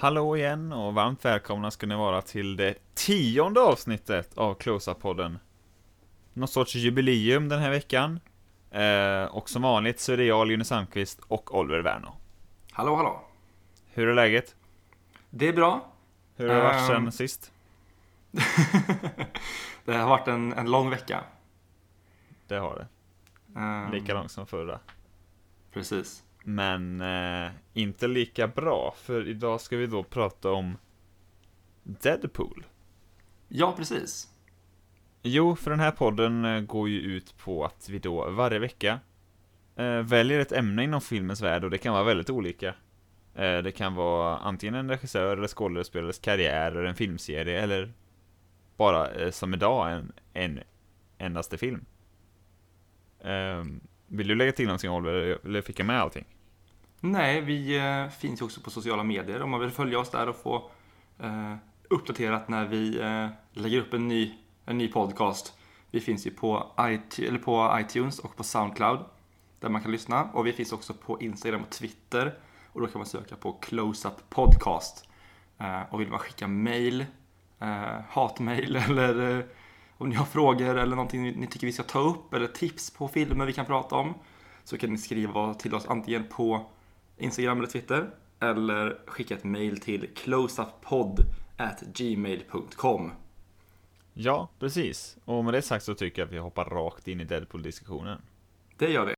Hallå igen och varmt välkomna ska ni vara till det tionde avsnittet av Close-Up-podden. Någon sorts jubileum den här veckan. Eh, och som vanligt så är det jag, Linus Sandqvist och Oliver Werner. Hallå, hallå. Hur är läget? Det är bra. Hur har det varit Ehm. sen sist? det har varit en, en lång vecka. Det har det. Ehm, Lika långt som förra. Precis. Men eh, inte lika bra, för idag ska vi då prata om Deadpool. Ja, precis. Jo, för den här podden eh, går ju ut på att vi då varje vecka eh, väljer ett ämne inom filmens värld och det kan vara väldigt olika. Eh, det kan vara antingen en regissör eller skådespelares karriär eller en filmserie eller bara eh, som idag en, en endaste film. Eh, vill du lägga till någonting Oliver, eller fick jag med allting? Nej, vi eh, finns ju också på sociala medier om man vill följa oss där och få eh, uppdaterat när vi eh, lägger upp en ny, en ny podcast. Vi finns ju på, iTunes, eller på iTunes och på Soundcloud där man kan lyssna. Och vi finns också på Instagram och Twitter. Och då kan man söka på Close-Up Podcast. Eh, och vill man skicka mail, eh, hatmail eller eh, om ni har frågor eller någonting ni tycker vi ska ta upp eller tips på filmer vi kan prata om så kan ni skriva till oss antingen på Instagram eller Twitter eller skicka ett mail till closeupppodd@gmail.com. Ja, precis. Och med det sagt så tycker jag att vi hoppar rakt in i Deadpool-diskussionen. Det gör vi.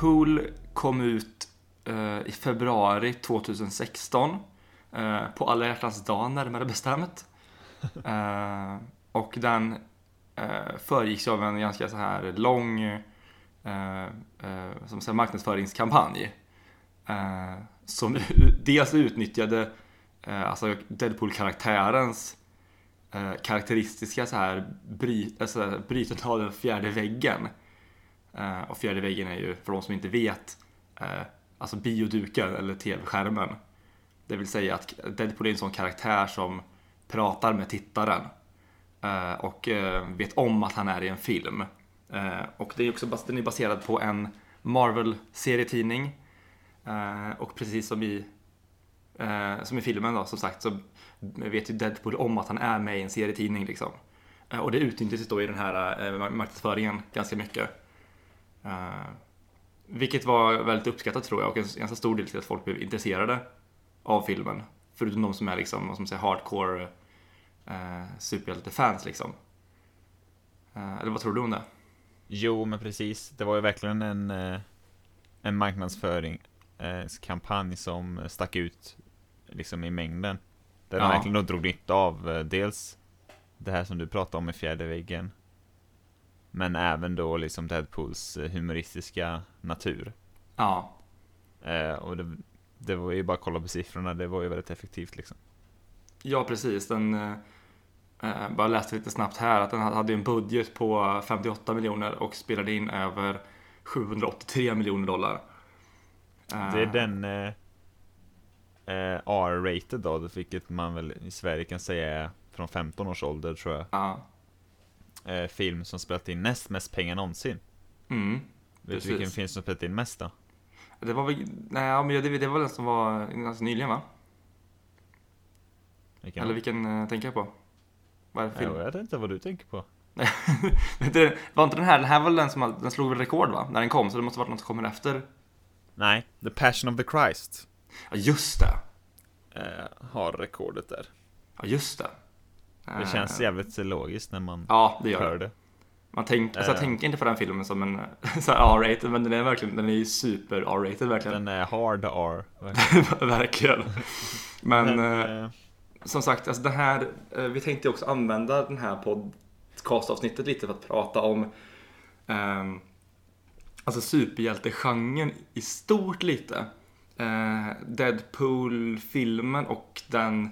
Deadpool kom ut eh, i februari 2016. Eh, på alla hjärtans dag närmare bestämt. Eh, och den eh, föregicks av en ganska så här lång eh, eh, som säger, marknadsföringskampanj. Eh, som dels utnyttjade alltså Deadpool-karaktärens karaktäristiska så här, bry, alltså, brytande av den fjärde väggen. Eh, och fjärde väggen är ju, för de som inte vet, eh, alltså bioduken eller tv-skärmen. Det vill säga att Deadpool är en sån karaktär som pratar med tittaren. Eh, och vet om att han är i en film. Och det är också den är baserad på en Marvel-serietidning. Och precis som i, som i filmen då, som sagt, så vet ju Deadpool om att han är med i en serietidning. Liksom. Och det utnyttjas då i den här marknadsföringen ganska mycket. Eh, vilket var väldigt uppskattat tror jag och en ganska stor del till att folk blev intresserade av filmen. Förutom de som är liksom, vad ska man säga, hardcore eh, superhjältefans liksom. Eh, eller vad tror du om det? Jo, men precis. Det var ju verkligen en, en marknadsföringskampanj som stack ut liksom i mängden. Där de Ja. verkligen då drog nytta av dels det här som du pratade om i fjärde väggen. Men även då liksom Deadpools eh, humoristiska natur. Ja, Eh, och det, det var ju bara att kolla på siffrorna, det var ju väldigt effektivt liksom. ja precis. Den, eh, eh, bara läste lite snabbt här att den hade en budget på 58 miljoner och spelade in över 783 miljoner dollar. Eh, Det är den eh, eh, R-rated då, vilket man väl i Sverige kan säga är från 15 års ålder tror jag. Ja. Eh, film som spelat in näst mest pengar någonsin. Mm. Vet du vilken film som spelat in mest då? Det var väl, nej, men det, det var den som var ganska nyligen va? Vilken? Eller vilken eh, tänker jag på? Vad är det film? Ja, jag vet inte vad du tänker på. det var inte den här, den här var den som den slog väl rekord va? När den kom, så det måste varit något som kommer efter. Nej, The Passion of the Christ Ja just det! eh, har rekordet där. Ja just det. Det Eh, känns jävligt logiskt när man Ja, det gör hör det. Man tänk, alltså, jag Eh. tänker inte på den filmen som en R-rated, men den är verkligen, den är ju super R-rated verkligen. Den är hard R. verkligen. verkligen. Men, eh, eh, som sagt, alltså det här, eh, vi tänkte också använda den här podcastavsnittet lite för att prata om ehm, alltså superhjältegenren i stort lite. Eh, Deadpool-filmen och den,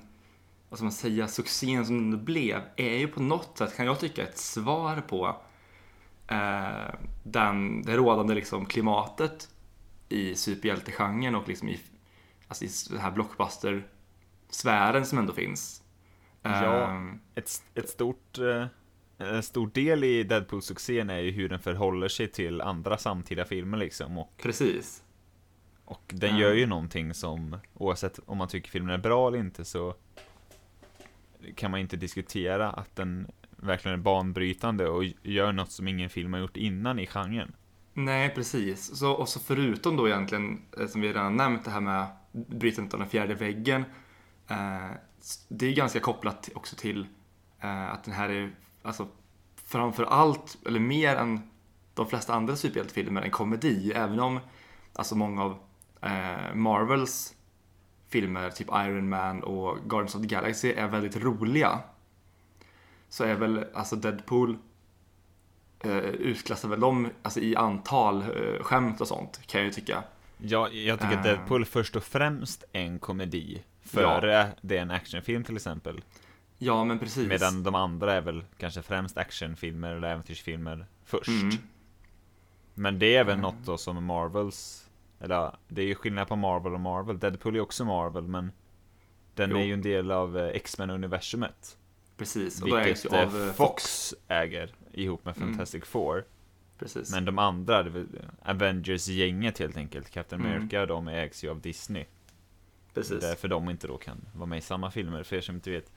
vad ska man säga, succén som den blev är ju på något sätt, kan jag tycka, ett svar på eh, den, det rådande liksom, klimatet i superhjältegenren och liksom i, alltså i den här blockbuster-sfären som ändå finns. Ja. Ehm, Ett, ett stort, eh, en stor del i Deadpool-succén är ju hur den förhåller sig till andra samtida filmer liksom. Och, precis. och den Mm. gör ju någonting som, oavsett om man tycker filmen är bra eller inte, så kan man inte diskutera att den verkligen är banbrytande och gör något som ingen film har gjort innan i genren. Nej, precis. Så, och så förutom då egentligen, eh, som vi redan nämnt, det här med brytandet av den fjärde väggen. Eh, det är ganska kopplat också till eh, att den här är, alltså framför allt, eller mer än de flesta andra superhjältefilmer, en komedi. Även om alltså många av eh, Marvels filmer, typ Iron Man och Guardians of the Galaxy, är väldigt roliga. Så är väl alltså Deadpool eh, utklassar väl dem alltså, i antal eh, skämt och sånt, kan jag ju tycka. Ja, jag tycker att Eh. Deadpool först och främst är en komedi. Före det är en actionfilm till exempel. Ja, men precis. Medan de andra är väl kanske främst actionfilmer eller äventyrsfilmer först. Mm. Men det är väl något då som Marvels, eller det är ju skillnad på Marvel och Marvel. Deadpool är också Marvel, men den Jo. är ju en del av eh, X-Men-universumet. Precis, och då ägs Vilket ju eh, av eh, Fox äger ihop med Mm. Fantastic Four. Precis. Men de andra, Avengers-gänget helt enkelt, Captain Mm. America, de ägs ju av Disney. precis. Därför de inte då kan vara med i samma filmer, för er som inte vet.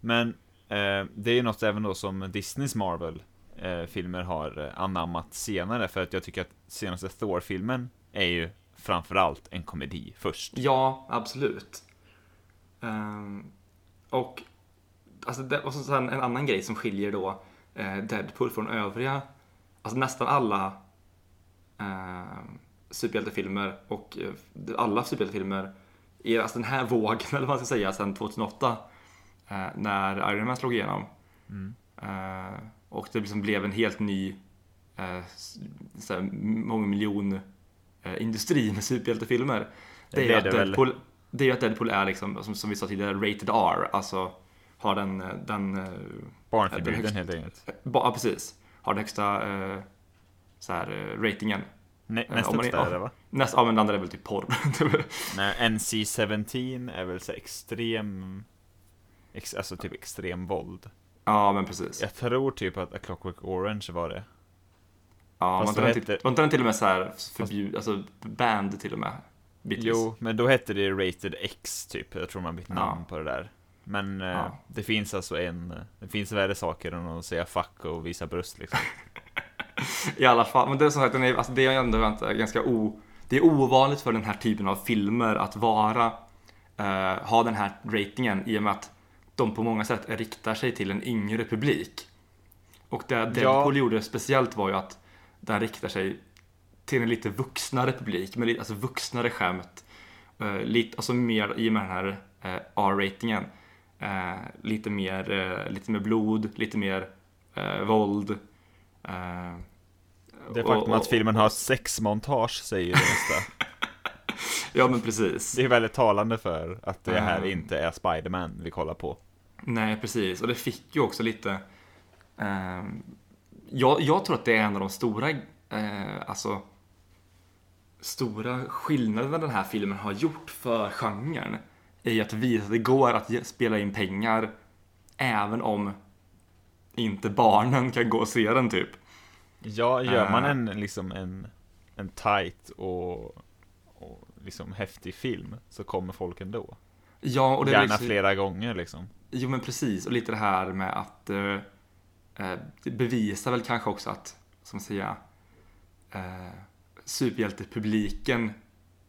Men eh, det är ju något även då som Disneys Marvel eh, filmer har anammat senare, för att jag tycker att senaste Thor-filmen är ju framförallt en komedi först. Ja, absolut. Ehm, och, alltså, det, och så en annan grej som skiljer då eh, Deadpool från övriga, alltså nästan alla eh, superhjältefilmer och eh, alla superhjältefilmer i alltså den här vågen, eller vad man ska säga, sen 2008 eh, när Iron Man slog igenom. Mm. Eh, och det liksom blev en helt ny eh, mångmiljon industri med superhjältefilmer. Det är, ju blev att det. Deadpool, det är ju att Deadpool är liksom, som, som vi sa tidigare, rated R. Alltså har den, eh, den eh, Barnförbjuden helt enkelt. ja, precis, har den högsta eh, så här, eh, ratingen. Eh, näst är- högsta är det va? Nästa, ja men den andra är väl typ porr. Nej, NC-17 är väl så extrem, ex, alltså typ extrem våld. ja men precis. Ja, Jag tror typ att A Clockwork Orange var det. Var, fast inte då den hette- till, var inte den till och med så här förbjud, alltså banned till och med? Bitvis. Jo, men då hette det Rated X typ. Jag tror man bytt namn Ja. på det där. Men eh, Ja. det finns alltså en, det finns värre saker än att säga fuck och visa bröst liksom. I alla fall, men det är som sagt, den är, alltså det är ändå vänta, ganska o... Det är ovanligt för den här typen av filmer att vara, eh, ha den här ratingen i och med att de på många sätt riktar sig till en yngre publik. Och det Deadpool gjorde speciellt var ju att den riktar sig till en lite vuxnare publik, med lite, alltså vuxnare skämt. Eh, lite, alltså mer i och med den här eh, R-ratingen. Eh, lite, mer, eh, lite mer blod, lite mer våld. Det och- faktum och- att filmen har ett sexmontage säger ju det mesta. Ja men precis. Det är väldigt talande för att det här Mm. inte är Spider-Man vi kollar på. Nej precis, och det fick ju också lite... jag, jag tror att det är en av de stora, eh, alltså stora skillnaderna den här filmen har gjort för genren. I att visa att det går att spela in pengar även om inte barnen kan gå och se den typ. Ja, gör man Eh. en liksom en, en tight och, och liksom häftig film så kommer folk ändå. Ja, och det är Gärna liksom- flera gånger liksom. Jo men precis, och lite det här med att eh, det bevisar väl kanske också att, som säga, eh, superhjältepubliken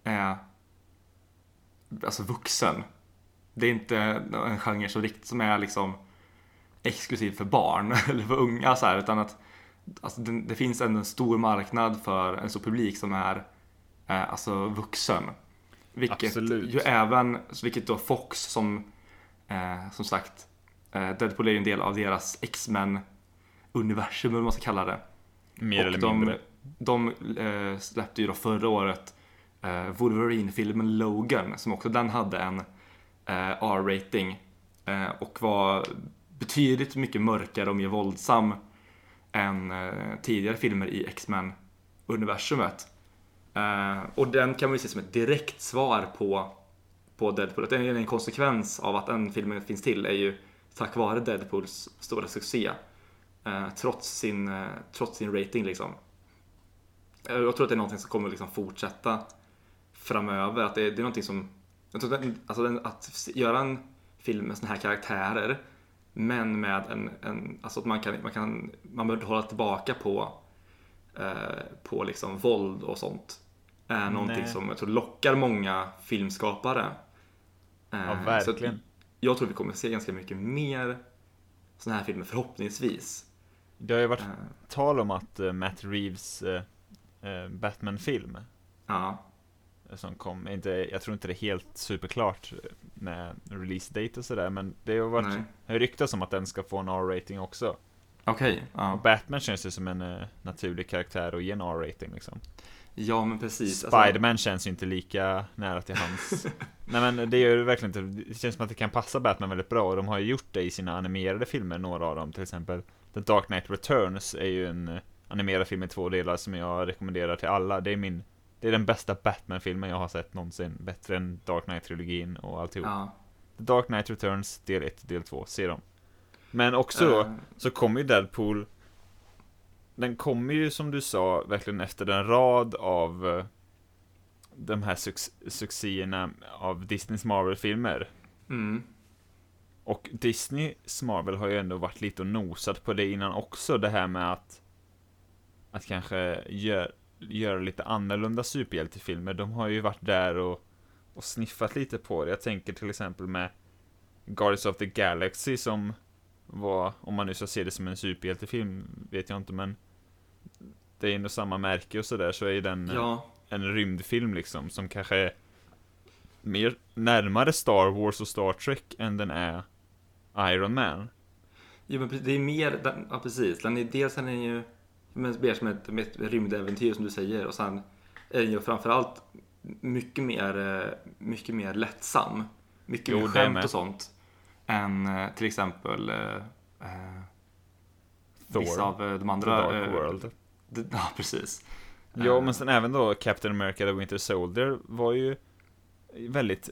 är alltså vuxen. Det är inte en genre som, rikt, som är liksom exklusiv för barn eller för unga så här, utan att alltså, det, det finns ändå en stor marknad för en stor publik som är eh, alltså vuxen. Vilket Absolut. ju även, vilket då Fox som Eh, som sagt, eh, Deadpool är ju en del av deras X-Men universum, eller vad man ska kalla det. Mer och eller de, mindre. de eh, släppte ju då förra året eh, Wolverine-filmen Logan, som också den hade en eh, R-rating eh, och var betydligt mycket mörkare och mer våldsam än eh, tidigare filmer i X-Men-universumet. Eh, och den kan man ju se som ett direkt svar på, på Deadpool. Att en, en konsekvens av att den filmen finns till är ju tack vare Deadpools stora succé. Eh, trots, sin, eh, trots sin rating liksom. Eh, Jag tror att det är någonting som kommer liksom fortsätta framöver. Att det, det är någonting som... Jag tror att, den- alltså att göra en film med såna här karaktärer men med en, en alltså att man kan, man kan, man behöver inte hålla tillbaka på, eh, på liksom våld och sånt. Är någonting Nej. som jag tror lockar många filmskapare. Eh, Ja, så verkligen. att jag tror vi kommer se ganska mycket mer såna här filmer förhoppningsvis. Det har ju varit Eh, tal om att eh, Matt Reeves eh, Batman-film ja, som kom, inte, jag tror inte det är helt superklart med release date och sådär, men det har varit nej. ryktats om att den ska få en R-rating också. Okej, Och ja. Batman känns ju som en naturlig karaktär att ge en R-rating liksom. ja men precis. Alltså, Spiderman känns ju inte lika nära till hans. Nej men det gör det verkligen inte. Det känns som att det kan passa Batman väldigt bra och de har ju gjort det i sina animerade filmer, några av dem. Till exempel The Dark Knight Returns är ju en eh, animerad film i två delar som jag rekommenderar till alla. Det är min det är den bästa Batman-filmen jag har sett någonsin. Bättre än Dark Knight-trilogin och alltihop. ja. The Dark Knight Returns, del 1, del 2, se dem. Men också då, Eh, så kommer ju Deadpool Den kommer ju som du sa verkligen efter en rad av eh, De här suc- succéerna av Disneys Marvel-filmer mm. Och Disneys Marvel har ju ändå varit lite och nosat på det innan också Det här med att Att kanske gör, göra lite annorlunda superhjältefilmer. De har ju varit där och Och sniffat lite på det. Jag tänker till exempel med Guardians of the Galaxy som var, om man nu ska se det som en superhjältefilm, vet jag inte men Det är ändå samma märke och sådär, så är den Ja, en rymdfilm liksom, som kanske är mer närmare Star Wars och Star Trek än den är Iron Man. Jo, men det är mer, ja precis. Den är, dels är den ju men mer som ett, ett rymdäventyr som du säger och sen är den ju framförallt mycket mer, eh, mycket mer lättsam. Mycket Jo, mer är skämt och sånt. Än eh, till exempel eh, eh, Thor, vissa av de The andra. Dark eh, World. Ja, precis. Ja, men sen även då Captain America The Winter Soldier var ju väldigt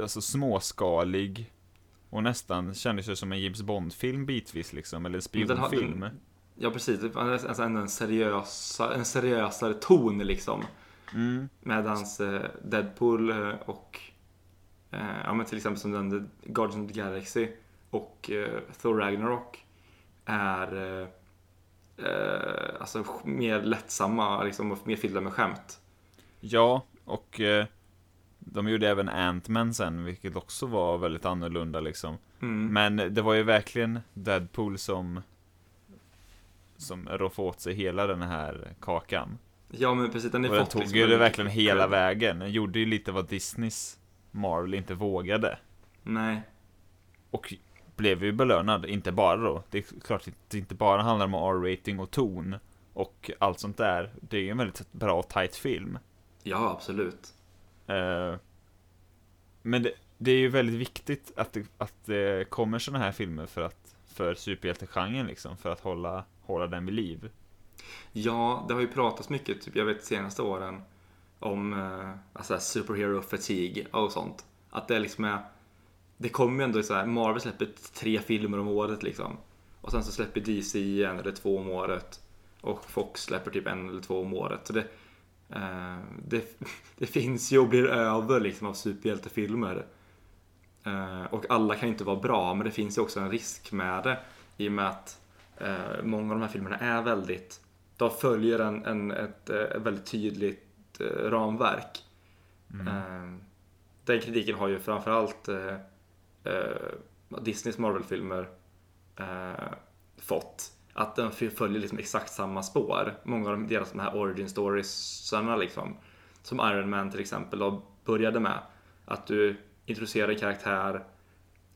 alltså småskalig och nästan kändes ju som en James Bond-film bitvis liksom, eller en spionfilm. Ja, precis. Det Alltså en, seriösa, en seriösare ton liksom. Mm. Medans eh, Deadpool eh, och eh, ja, men till exempel som den Guardians of the Galaxy och Thor Ragnarok är eh, alltså mer lättsamma liksom, och mer fyllda med skämt. Ja, och eh, de gjorde även Ant-Man sen, vilket också var väldigt annorlunda liksom. Mm. Men det var ju verkligen Deadpool som som roffade åt sig hela den här kakan. Ja men precis, den är Och den tog liksom ju det verkligen hela vägen. Den gjorde ju lite vad Disneys Marvel inte vågade. Nej, Och blev ju belönad, inte bara då. Det är klart att det inte bara handlar om R-rating och ton och allt sånt där. Det är ju en väldigt bra och tight film. ja absolut. Eh, men det, det är ju väldigt viktigt att det, att det kommer sådana här filmer för att för superhjältegenren liksom, för att hålla, hålla den vid liv. Ja, det har ju pratats mycket, typ, jag vet de senaste åren, om eh, alltså, superhero fatigue och sånt. Att det liksom är, det kommer ju ändå så här, Marvel släpper tre filmer om året liksom. Och sen så släpper DC en eller två om året. Och Fox släpper typ en eller två om året. Så det, eh, det, det finns ju och blir över liksom av superhjältefilmer. Eh, och alla kan ju inte vara bra, men det finns ju också en risk med det. I och med att eh, många av de här filmerna är väldigt, de följer en, en, ett, eh, väldigt tydligt ramverk. Mm. Den kritiken har ju framförallt Disneys Marvel-filmer fått. Att den följer liksom exakt samma spår. Många av deras de här origin storiesarna liksom. Som Iron Man till exempel då började med. Att du introducerar en karaktär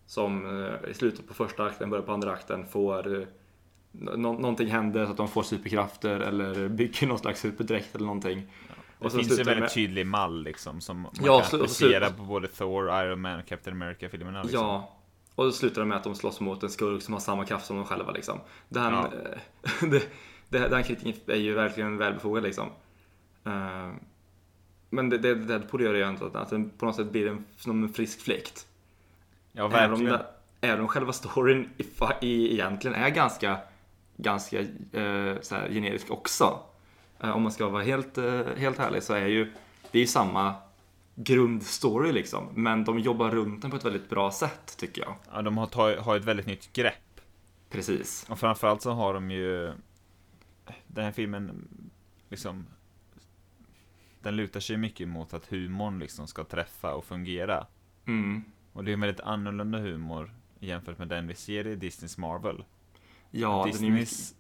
som eh, i slutet på första akten, början på andra akten får eh, nå- någonting händer så att de får superkrafter eller bygger någon slags superdräkt eller någonting. Det Och finns en väldigt med- tydlig mall liksom, som man Ja, kan applicera på både Thor, Iron Man och Captain America-filmerna. Liksom. Ja, och då slutar det med att de slåss mot en skurk som har samma kraft som de själva liksom. Den, Ja. eh, det, det, den kritiken är ju verkligen välbefogad liksom. Eh, men det, det Deadpool gör är egentligen att den på något sätt blir en, som en frisk fläkt. Ja, Även om, verkligen. det, även om själva storyn i, i, egentligen är ganska, ganska så här, generisk också. Eh, om man ska vara helt, helt ärlig så är ju det är ju samma grundstory liksom. Men de jobbar runt den på ett väldigt bra sätt tycker jag. Ja, de har, tagit, har ett väldigt nytt grepp. Precis. Och framförallt så har de ju Den här filmen liksom Den lutar sig mycket mot att humorn liksom ska träffa och fungera. Mm. Och det är en väldigt annorlunda humor jämfört med den vi ser i Disneys Marvel. Ja, den är ju mycket, Disneys,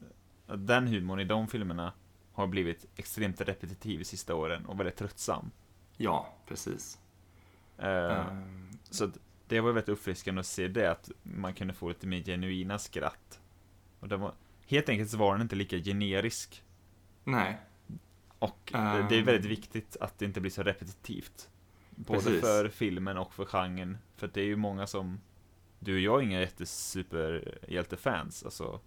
den humorn i de filmerna har blivit extremt repetitiv de sista åren och väldigt tröttsam. Ja, precis. Eh, Ehm, Så det var väldigt uppfriskande att se det, att man kunde få lite mer genuina skratt. Och det var, helt enkelt så var den inte lika generisk. nej, Och det- Ehm. det är väldigt viktigt att det inte blir så repetitivt. Både Precis. för filmen och för genren. För det är ju många som, du och jag är inga jättesuperhjältefans. Alltså,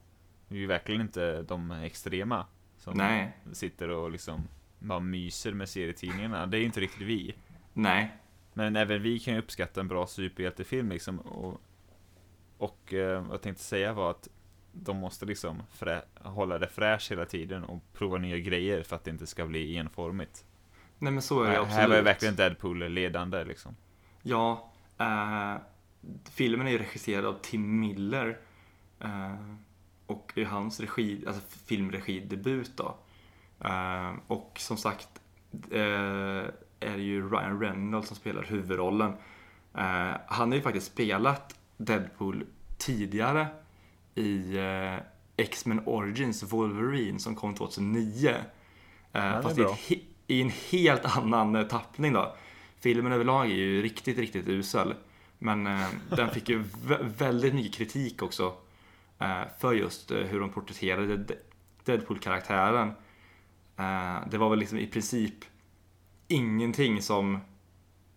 vi är ju verkligen inte de extrema. Som nej, sitter och liksom bara myser med serietidningarna. Det är ju inte riktigt vi. nej, Men även vi kan ju uppskatta en bra superhjältefilm liksom. Och, och eh, vad jag tänkte säga var att de måste liksom frä, hålla det fräscht hela tiden och prova nya grejer för att det inte ska bli enformigt. nej men så är det absolut. här var ju verkligen Deadpool ledande liksom. Ja, eh, filmen är ju regisserad av Tim Miller. Eh, och är hans regi, alltså filmregidebut då. Eh, och som sagt eh, är det ju Ryan Reynolds som spelar huvudrollen. Eh, han har ju faktiskt spelat Deadpool tidigare i eh, X-Men Origins Wolverine som kom 2009. Eh, det är fast i, i en helt annan eh, tappning då. Filmen överlag är ju riktigt, riktigt usel. Men den fick ju vä- väldigt mycket kritik också. För just hur de porträtterade De- Deadpool-karaktären. Eh, det var väl liksom i princip ingenting som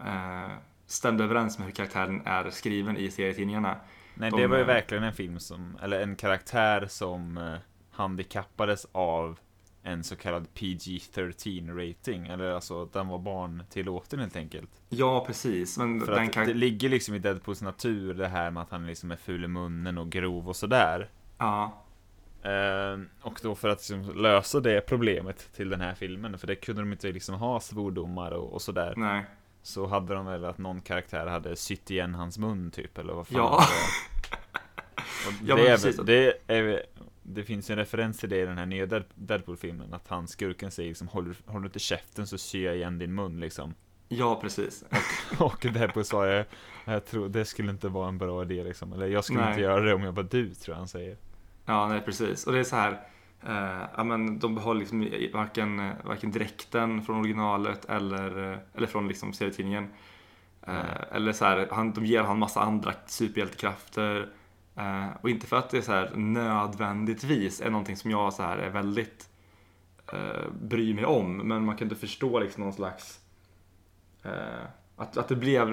eh, stämde överens med hur karaktären är skriven i serietidningarna. Nej, De, det var ju eh, verkligen en film som, eller en karaktär som handikappades av en så kallad PG-13 rating. Eller alltså, den var barntillåten helt enkelt. Ja, precis. Men För den att kan... det ligger liksom i Deadpools natur det här med att han liksom är ful i munnen och grov och sådär. Ja, och då för att liksom lösa det problemet till den här filmen, för det kunde de inte liksom ha svordomar och, och sådär. nej. Så hade de väl att någon karaktär hade sytt igen hans mun typ, eller vad fan Ja. det. Och Ja, är, det, är, det finns ju en referens till det i den här nya Dead- Deadpool-filmen, att han skurken säger liksom håller, håller du inte käften så syr jag igen din mun liksom. Ja, precis. Och Deadpool sa jag, jag tror det skulle inte vara en bra idé liksom. Eller jag skulle Nej. inte göra det om jag var du, tror jag han säger. Ja, nej precis. Och det är så här, eh, ja men de behåller liksom varken, eh, varken dräkten från originalet eller, eh, eller från liksom serietidningen. Eh, Nej. eller så här, han, de ger han massa andra superhjältekrafter. Eh, och inte för att det är så här nödvändigtvis är någonting som jag så här är väldigt eh, bryr mig om. Men man kan inte förstå liksom någon slags eh, att, att, det blev,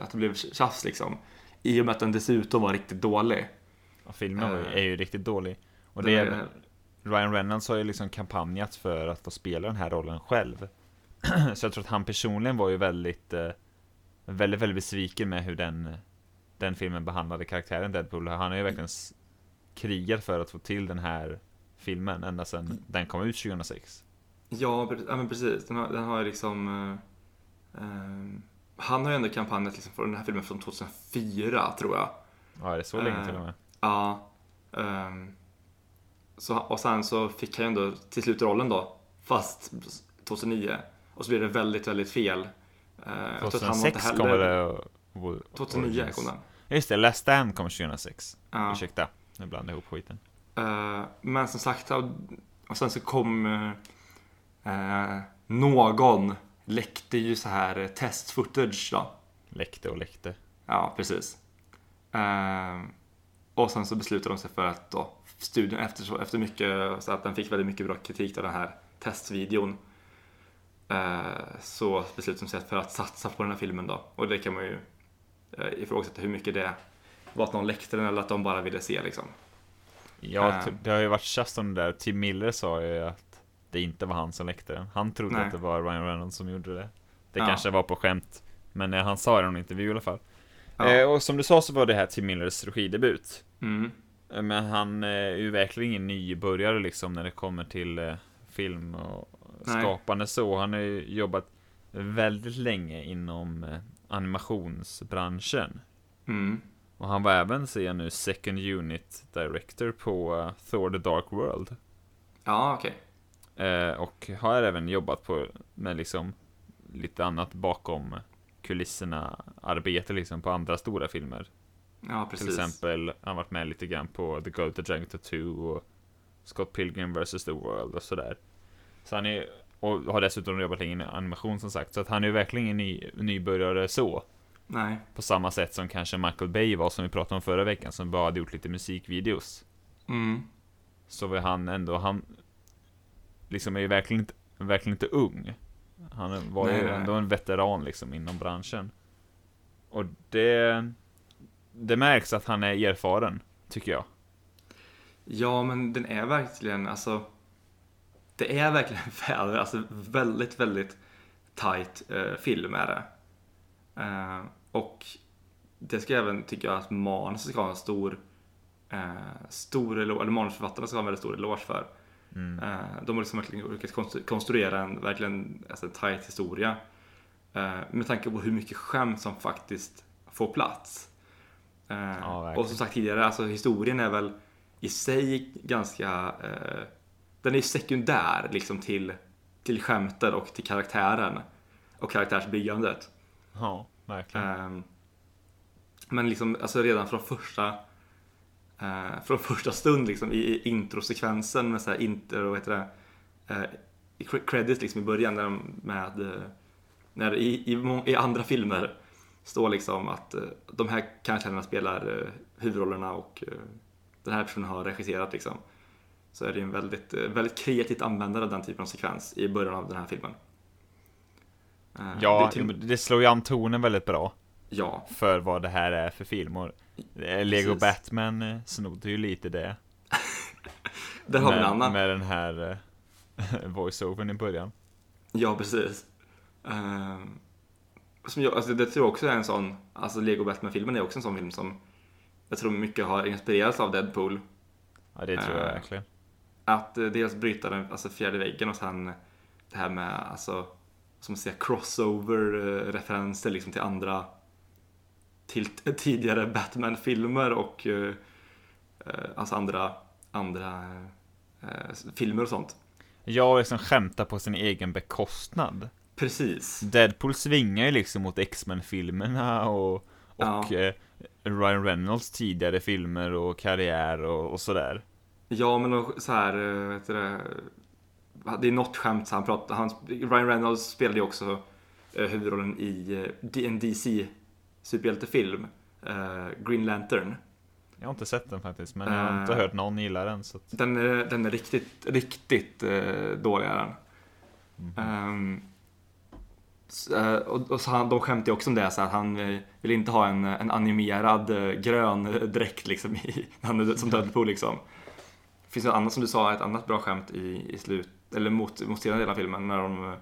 att det blev tjafs liksom. I och med att den dessutom var riktigt dålig. Filmen ju- Eh, är ju riktigt dålig. Och det är- är, Ryan Reynolds har ju liksom kampanjat för att få spela den här rollen själv. Så jag tror att han personligen var ju väldigt, eh, väldigt, väldigt besviken med hur den, den filmen behandlade karaktären Deadpool. Han har ju verkligen krigat för att få till den här filmen ända sedan den kom ut 2006. Ja, men precis. Den har, den har liksom... eh, eh, han har ju ändå kampanjat liksom för den här filmen från 2004, tror jag. Ja, är det så länge Eh, till och med? Ja. ehm, så, och sen så fick han ju ändå till slut rollen då, fast 2009. Och så blev det väldigt, väldigt fel. Eh, var inte 2006 kom heller- det... och- 2009 Origins. kom den. Just det, Last Stand kom 2006. Ja. Ursäkta, nu blandade jag ihop skiten. Eh, men som sagt, och, sen så kom eh, eh, någon läckte ju så här eh, test-footage då. Läckte och läckte. Ja, precis. Eh, och sen så beslutade de sig för att då, studion efter, så- efter mycket, så att den fick väldigt mycket bra kritik av den här testvideon. Eh, så beslutade de sig för att satsa på den här filmen då. Och det kan man ju eh, ifrågasätta hur mycket det var att någon läckte den eller att de bara ville se liksom. Ja, Eh. t- det har ju varit tjafs om det där. Tim Miller sa ju att det inte var han som läckte den. Han trodde Nej. att det var Ryan Reynolds som gjorde det. Det Ja. kanske var på skämt, men eh, han sa det i någon intervju i alla fall. Ja. Eh, och som du sa så var det här Tim Millers regidebut. Mm. Eh, Men han eh, är ju verkligen ingen nybörjare liksom när det kommer till eh, film och Nej. skapande så. Han har ju jobbat väldigt länge inom animationsbranschen. Mm. Och han var även, ser jag nu, second unit director på Thor the Dark World. Ja, okej. Eh, och har även jobbat på med liksom lite annat bakom kulisserna arbete liksom på andra stora filmer. Ja, precis. Till exempel, han varit med lite grann på The Go to Dragon Tattoo och Scott Pilgrim vs. The World och sådär. Så han är, och har dessutom jobbat länge i animation som sagt, så att han är verkligen ingen ny, nybörjare så. Nej. På samma sätt som kanske Michael Bay var, som vi pratade om förra veckan, som bara hade gjort lite musikvideos. Mm. Så var han ändå, han liksom är ju verkligen inte, verkligen inte ung. Han var ju ändå en veteran liksom inom branschen. Och det, det märks att han är erfaren, tycker jag. Ja, men den är verkligen, alltså. Det är verkligen väl, alltså väldigt, väldigt tight eh, film är det. Eh, och det ska jag även tycka att manuset ska ha en stor, eh, stor eloge, eller manusförfattarna ska ha en väldigt stor eloge för. Mm. Eh, de har liksom verkligen lyckats konstru- konstruera en verkligen alltså, en tight historia. Eh, med tanke på hur mycket skämt som faktiskt får plats. Eh, verkligen. och som sagt tidigare, alltså historien är väl i sig ganska, eh, den är ju sekundär liksom till, till skämten och till karaktären och karaktärsbyggandet. Ja, verkligen. Ehm, men liksom, alltså redan från första eh, från första stund liksom i i introsekvensen med så här intro, vad heter det, eh, i cre- credits liksom i början när de, med, eh, när i, i, i andra filmer står liksom att eh, de här karaktärerna spelar eh, huvudrollerna och eh, den här personen har regisserat liksom. Så är det en väldigt, eh, väldigt kreativt användande av den typen av sekvens i början av den här filmen. Ja, det till- det slår ju an tonen väldigt bra ja, för vad det här är för film. Och eh, Lego Precis. Batman eh, snodde ju lite det. där har vi en med, annan. med den här eh, voice-overn i början. Ja, precis. Ehm, som jag, alltså det tror jag också är en sån, alltså Lego Batman-filmen är också en sån film som jag tror mycket har inspirerats av Deadpool. Ja, det tror jag Eh, verkligen. Att eh, dels bryta den alltså fjärde väggen och sen det här med, alltså, som man säger, crossover-referenser liksom till andra, till tidigare Batman-filmer och eh, eh, alltså andra, andra eh, filmer och sånt. Jag och liksom skämtar på sin egen bekostnad. Precis. Deadpool svingar ju liksom mot X-Men-filmerna och, och Ja. eh, Ryan Reynolds tidigare filmer och karriär och, och sådär. Ja, men och så här, eh, vet du det, det är något skämt, så han pratar, han, Ryan Reynolds spelade ju också eh, huvudrollen i en DC superhjältefilm, eh, Green Lantern. Jag har inte sett den faktiskt, men jag har inte Eh. hört någon gilla den. Så att, Den är, den är riktigt, riktigt eh, dålig är den. S- eh, och, och så han, de skämtar ju också om det, så att han vill inte ha en, en animerad grön dräkt liksom i, som Deadpool liksom. Det finns ett annat som du sa, ett annat bra skämt i, i slut, eller mot, mot senare delen av filmen när de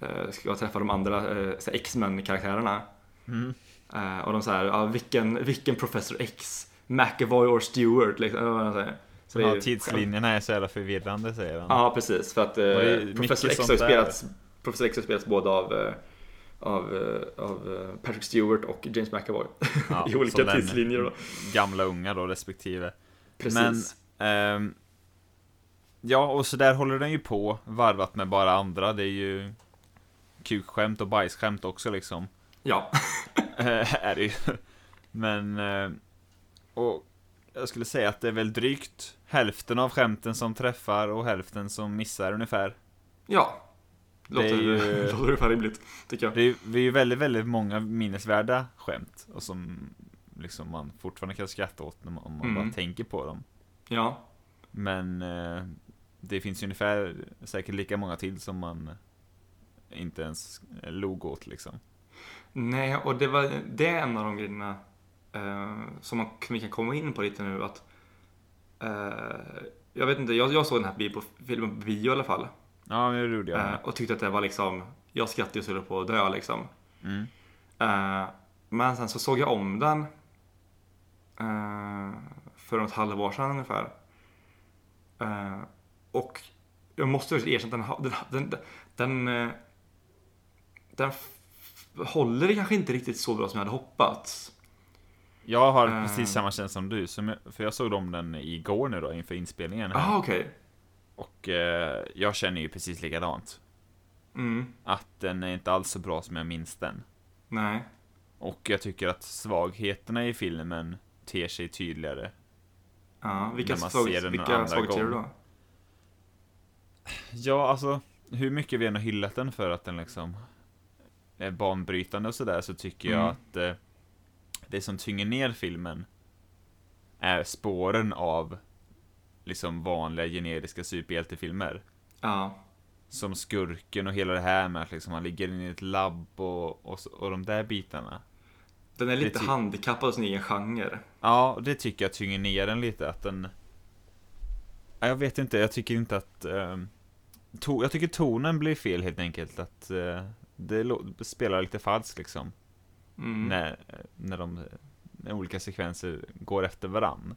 eh, ska träffa de andra eh, så här X-Men-karaktärerna. mm. Eh, och de säger, ja, vilken, vilken Professor X? McAvoy or Stewart? Liksom. Så ju- tidslinjerna är så jävla förvirrande, säger han. Ja, precis. För att eh, Professor, X har spelats, Professor X har spelats både av, eh, av, eh, av eh, Patrick Stewart och James McAvoy. Ja, I olika tidslinjer då. Gamla unga då, respektive. Precis. Ehm, ja, och så där håller den ju på, varvat med bara andra. Det är ju kukskämt och bajsskämt också liksom. Ja, Eh, är det ju. Men, eh, och jag skulle säga att det är väl drygt hälften av skämten som träffar och hälften som missar ungefär. ja. Låter, Det är ju- låter ungefär rimligt, tycker jag. Det är, det är ju väldigt, väldigt många minnesvärda skämt och som liksom man fortfarande kan skratta åt när man, om man Mm. bara tänker på dem. Ja, Men eh, det finns ju ungefär säkert lika många till som man inte ens log åt liksom. Nej, och det, var, det är en av de grejerna eh, som man, vi kan komma in på lite nu. att eh, Jag vet inte, jag, jag såg den här bio på, filmen på bio i alla fall. Ja, det gjorde jag. Eh, och tyckte att det var liksom jag skrattade så jag på att dö liksom. Mm. Eh, men sen så såg jag om den eh, för ett halvår sedan ungefär. Eh, och jag måste erkänna att den, den, den, den, den, håller kanske inte riktigt så bra som jag hade hoppats. Jag har Eh. precis samma känsla som du, som jag, för jag såg om den igår nu då inför inspelningen här. Ah, okej. Och eh, jag känner ju precis likadant. Mm, Att den är inte alls så bra som jag minns den. nej. Och jag tycker att svagheterna i filmen ter sig tydligare. Ja, vilka svag, ser den en vilka svagheter då? Ja, alltså, hur mycket vi än har hyllat den för att den liksom är banbrytande och sådär, så tycker jag Mm. att eh, det som tynger ner filmen är spåren av liksom vanliga generiska superhjältefilmer. Ja, Som skurken och hela det här med att liksom han ligger inne i ett labb och, och, och de där bitarna. den är lite handikappad av sin egen genre. Ja, det tycker jag tynger ner den lite, att den... Ja, Jag vet inte, jag tycker inte att... ehm, to... Jag tycker tonen blir fel helt enkelt, att eh, det spelar lite falskt liksom. Mm. När, när de när olika sekvenser går efter varann.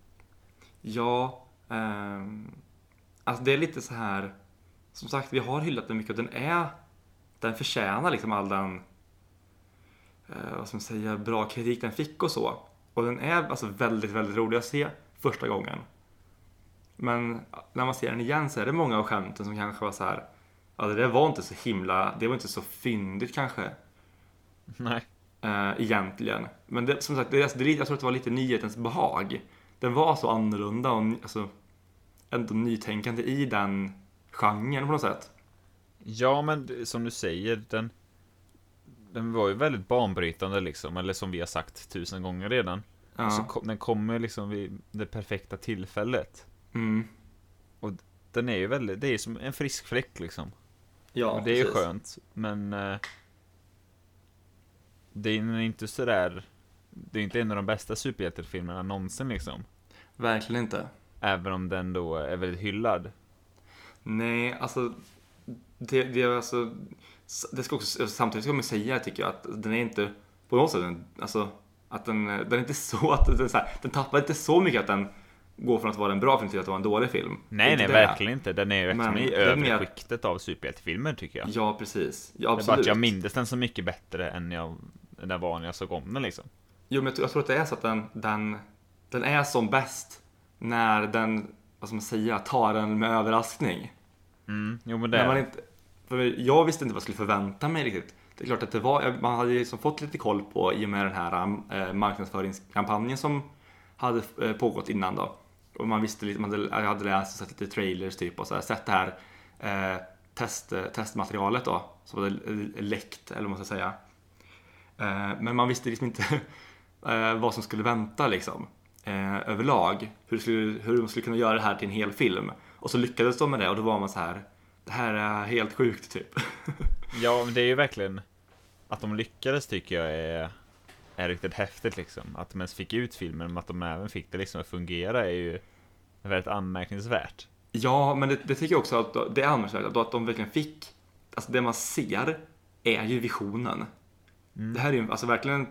Ja, ehm, alltså det är lite så här. Som sagt, vi har hyllat den mycket och den är, den förtjänar liksom all den, eh, vad ska man säga, bra kritik den fick och så. Och den är alltså väldigt, väldigt rolig att se första gången. Men när man ser den igen så är det många av skämten som kanske var så här, ja det där var inte så himla, det var inte så fyndigt kanske. Nej. Eh, egentligen. Men det, som sagt, det, alltså, det, jag tror att det var lite nyhetens behag. Den var så annorlunda och alltså, ändå nytänkande i den genren på något sätt. Ja, men det- som du säger, den... Den var ju väldigt banbrytande liksom, eller som vi har sagt tusen gånger redan. Ja. Så kom, den kommer liksom vid det perfekta tillfället. Mm. Den är ju väldigt, det är som en frisk fläkt liksom. Ja, och det är precis. skönt, men eh, det är inte sådär, det är inte en av de bästa superhjältefilmerna någonsin liksom. Verkligen inte. Även om den då är väldigt hyllad. Nej, alltså det, det är alltså det ska också, samtidigt ska man säga tycker jag att den är inte på något sätt, alltså att den, den är inte så att den, så här, den tappar inte så mycket att den går från att vara en bra film till att vara en dålig film. Nej, inte nej, det. verkligen inte. Den är ju verkligen i övre mer- skiktet av superhjältefilmer tycker jag. Ja, precis. Ja, det är bara absolut. att jag mindes den så mycket bättre än jag, den var när jag såg om den liksom. Jo, men jag tror- jag tror att det är så att den, den, den är som bäst när den, vad ska man säga, tar den med överraskning. Mm, jo men det När är man inte, för jag visste inte vad jag skulle förvänta mig riktigt. Det är klart att det var, man hade ju liksom fått lite koll på i och med den här eh, marknadsföringskampanjen som hade eh, pågått innan då. Och man visste lite, man hade, jag hade läst och sett lite trailers typ och så här, sett det här eh, test, testmaterialet då, som var läckt eller vad man ska säga. Eh, men man visste liksom inte eh, vad som skulle vänta liksom. Eh, överlag. Hur, skulle, hur de skulle kunna göra det här till en hel film. Och så lyckades de med det och då var man så här. Det här är helt sjukt typ. Ja, men det är ju verkligen att de lyckades tycker jag är, är riktigt häftigt liksom. Att de ens fick ut filmen, men att de även fick det liksom att fungera är ju väldigt anmärkningsvärt. Ja, men det, det tycker jag också att det är anmärkningsvärt att, de verkligen fick. Alltså det man ser är ju visionen. Det här är ju alltså verkligen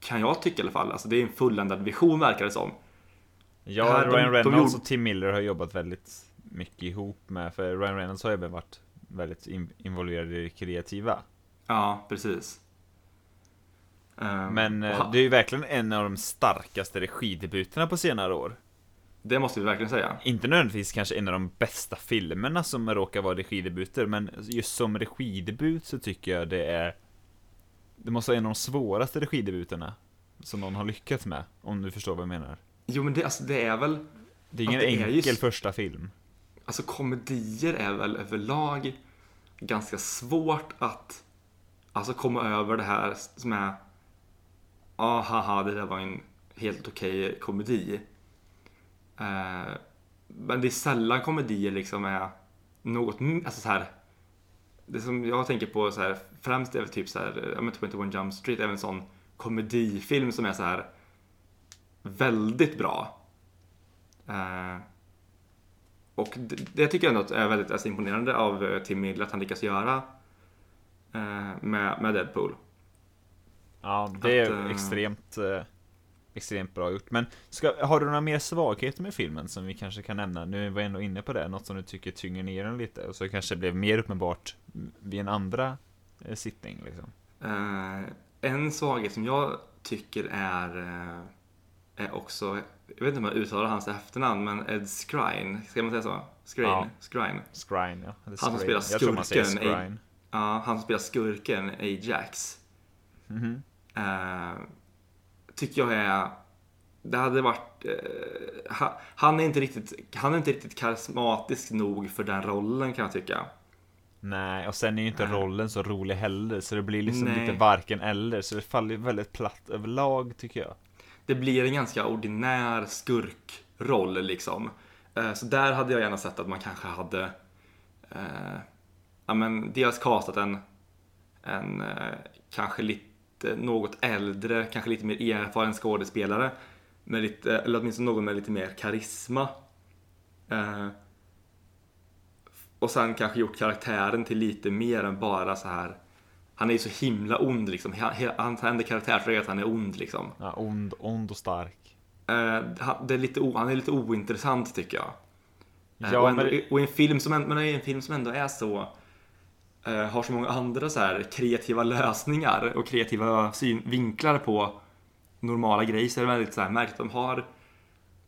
kan jag tycka i alla fall. Alltså det är en fulländad vision verkar det som. Ja, Det här- de- Ryan de Reynolds gjorde- och Tim Miller har jobbat väldigt mycket ihop med, för Ryan Reynolds har ju varit väldigt in, involverad i det kreativa. Ja, precis. Ehm, Men eh, ha- det är ju verkligen en av de starkaste regidebuterna på senare år. det måste vi verkligen säga. Inte nödvändigtvis kanske en av de bästa filmerna som råkar vara regidebuter, men just som regidebut så tycker jag det är Det måste vara en av de svåraste regidebuterna som någon har lyckats med, om du förstår vad jag menar. Jo, men det, alltså, det är väl Det är ingen det är enkel just- första film. Alltså komedier är väl överlag ganska svårt att alltså komma över det här som är ah, haha, det där var en helt okej komedi. Eh, men det är sällan komedier liksom är något, alltså så här det som jag tänker på så här, främst är väl typ så här, ja men typ 21 Jump Street är väl en sån komedifilm som är så här väldigt bra. Eh, och det, det tycker jag ändå är väldigt alltså, imponerande av eh, Tim Miller att han lyckas göra eh, med, med Deadpool. Ja, det är Att, eh, extremt, eh, extremt bra gjort. Men ska, har du några mer svagheter med filmen som vi kanske kan nämna? Nu var jag ändå inne på det, något som du tycker tynger ner den lite och så kanske blev mer uppenbart vid en andra eh, sittning liksom. Eh, en svaghet som jag tycker är, eh, är också, jag vet inte om jag uttalar hans efternamn, men Ed Skrein, ska man säga så? Skrein? Ja. Skrein. Skrine, ja. Han som Skrine. spelar Jag tror man säger skurken Skrine. Ja, han som spelar skurken Ajax. Mhm. Eh, tycker jag är... Det hade varit... Eh, ha, han, är inte riktigt, han är inte riktigt karismatisk nog för den rollen kan jag tycka. Nej, och sen är ju inte Nej. rollen så rolig heller, så det blir liksom Nej. lite varken eller, så det faller ju väldigt platt överlag tycker jag. Det blir en ganska ordinär skurkroll liksom. Eh, så där hade jag gärna sett att man kanske hade... Eh, ja men dels castat en, en eh, kanske lite något äldre, kanske lite mer erfaren skådespelare. Med lite, eller åtminstone någon med lite mer karisma. Eh, och sen kanske gjort karaktären till lite mer än bara så här. Han är ju så himla ond liksom. Hans enda karaktär är att han är ond liksom. Ja, ond, ond och stark. Eh, det är lite, han är lite ointressant tycker jag. Eh, Ja, och, ändå, men- och en film som, men i en film som ändå är så eh, har så många andra så här kreativa lösningar och kreativa syn, vinklar på normala grejer så är det väldigt så här märkligt. De har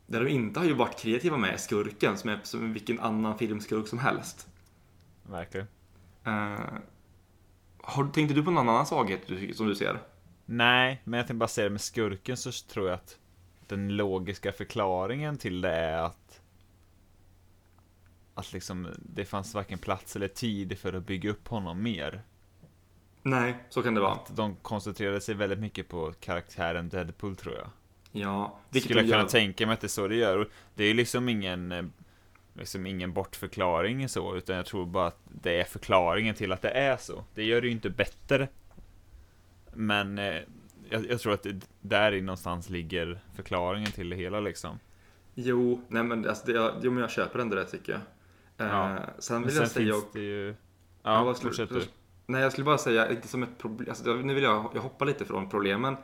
där de inte har ju varit kreativa med är skurken som är som vilken annan filmskurk som helst. Verkligen. Eh, har, tänkte du på någon annan svaghet som du ser? Nej, men jag tänkte bara säga det med skurken så tror jag att den logiska förklaringen till det är att att liksom det fanns varken plats eller tid för att bygga upp honom mer. Nej, så kan det vara. Att de koncentrerade sig väldigt mycket på karaktären Deadpool tror jag. Ja, vilket Skulle jag kunna gör. tänka mig att det är så det gör. Det är ju liksom ingen eh, liksom ingen bortförklaring så, utan jag tror bara att det är förklaringen till att det är så. Det gör det ju inte bättre. Men eh, jag, jag tror att det, där i någonstans ligger förklaringen till det hela liksom. Jo, nej men, alltså, det, jag, jo, men jag köper ändå det tycker jag. Ja. Eh, sen Men vill sen jag säga... finns och- ju... Ja, Ja, fortsätt du. Nej, jag skulle bara säga, inte som ett problem. Alltså, nu vill jag, jag hoppa lite från problemen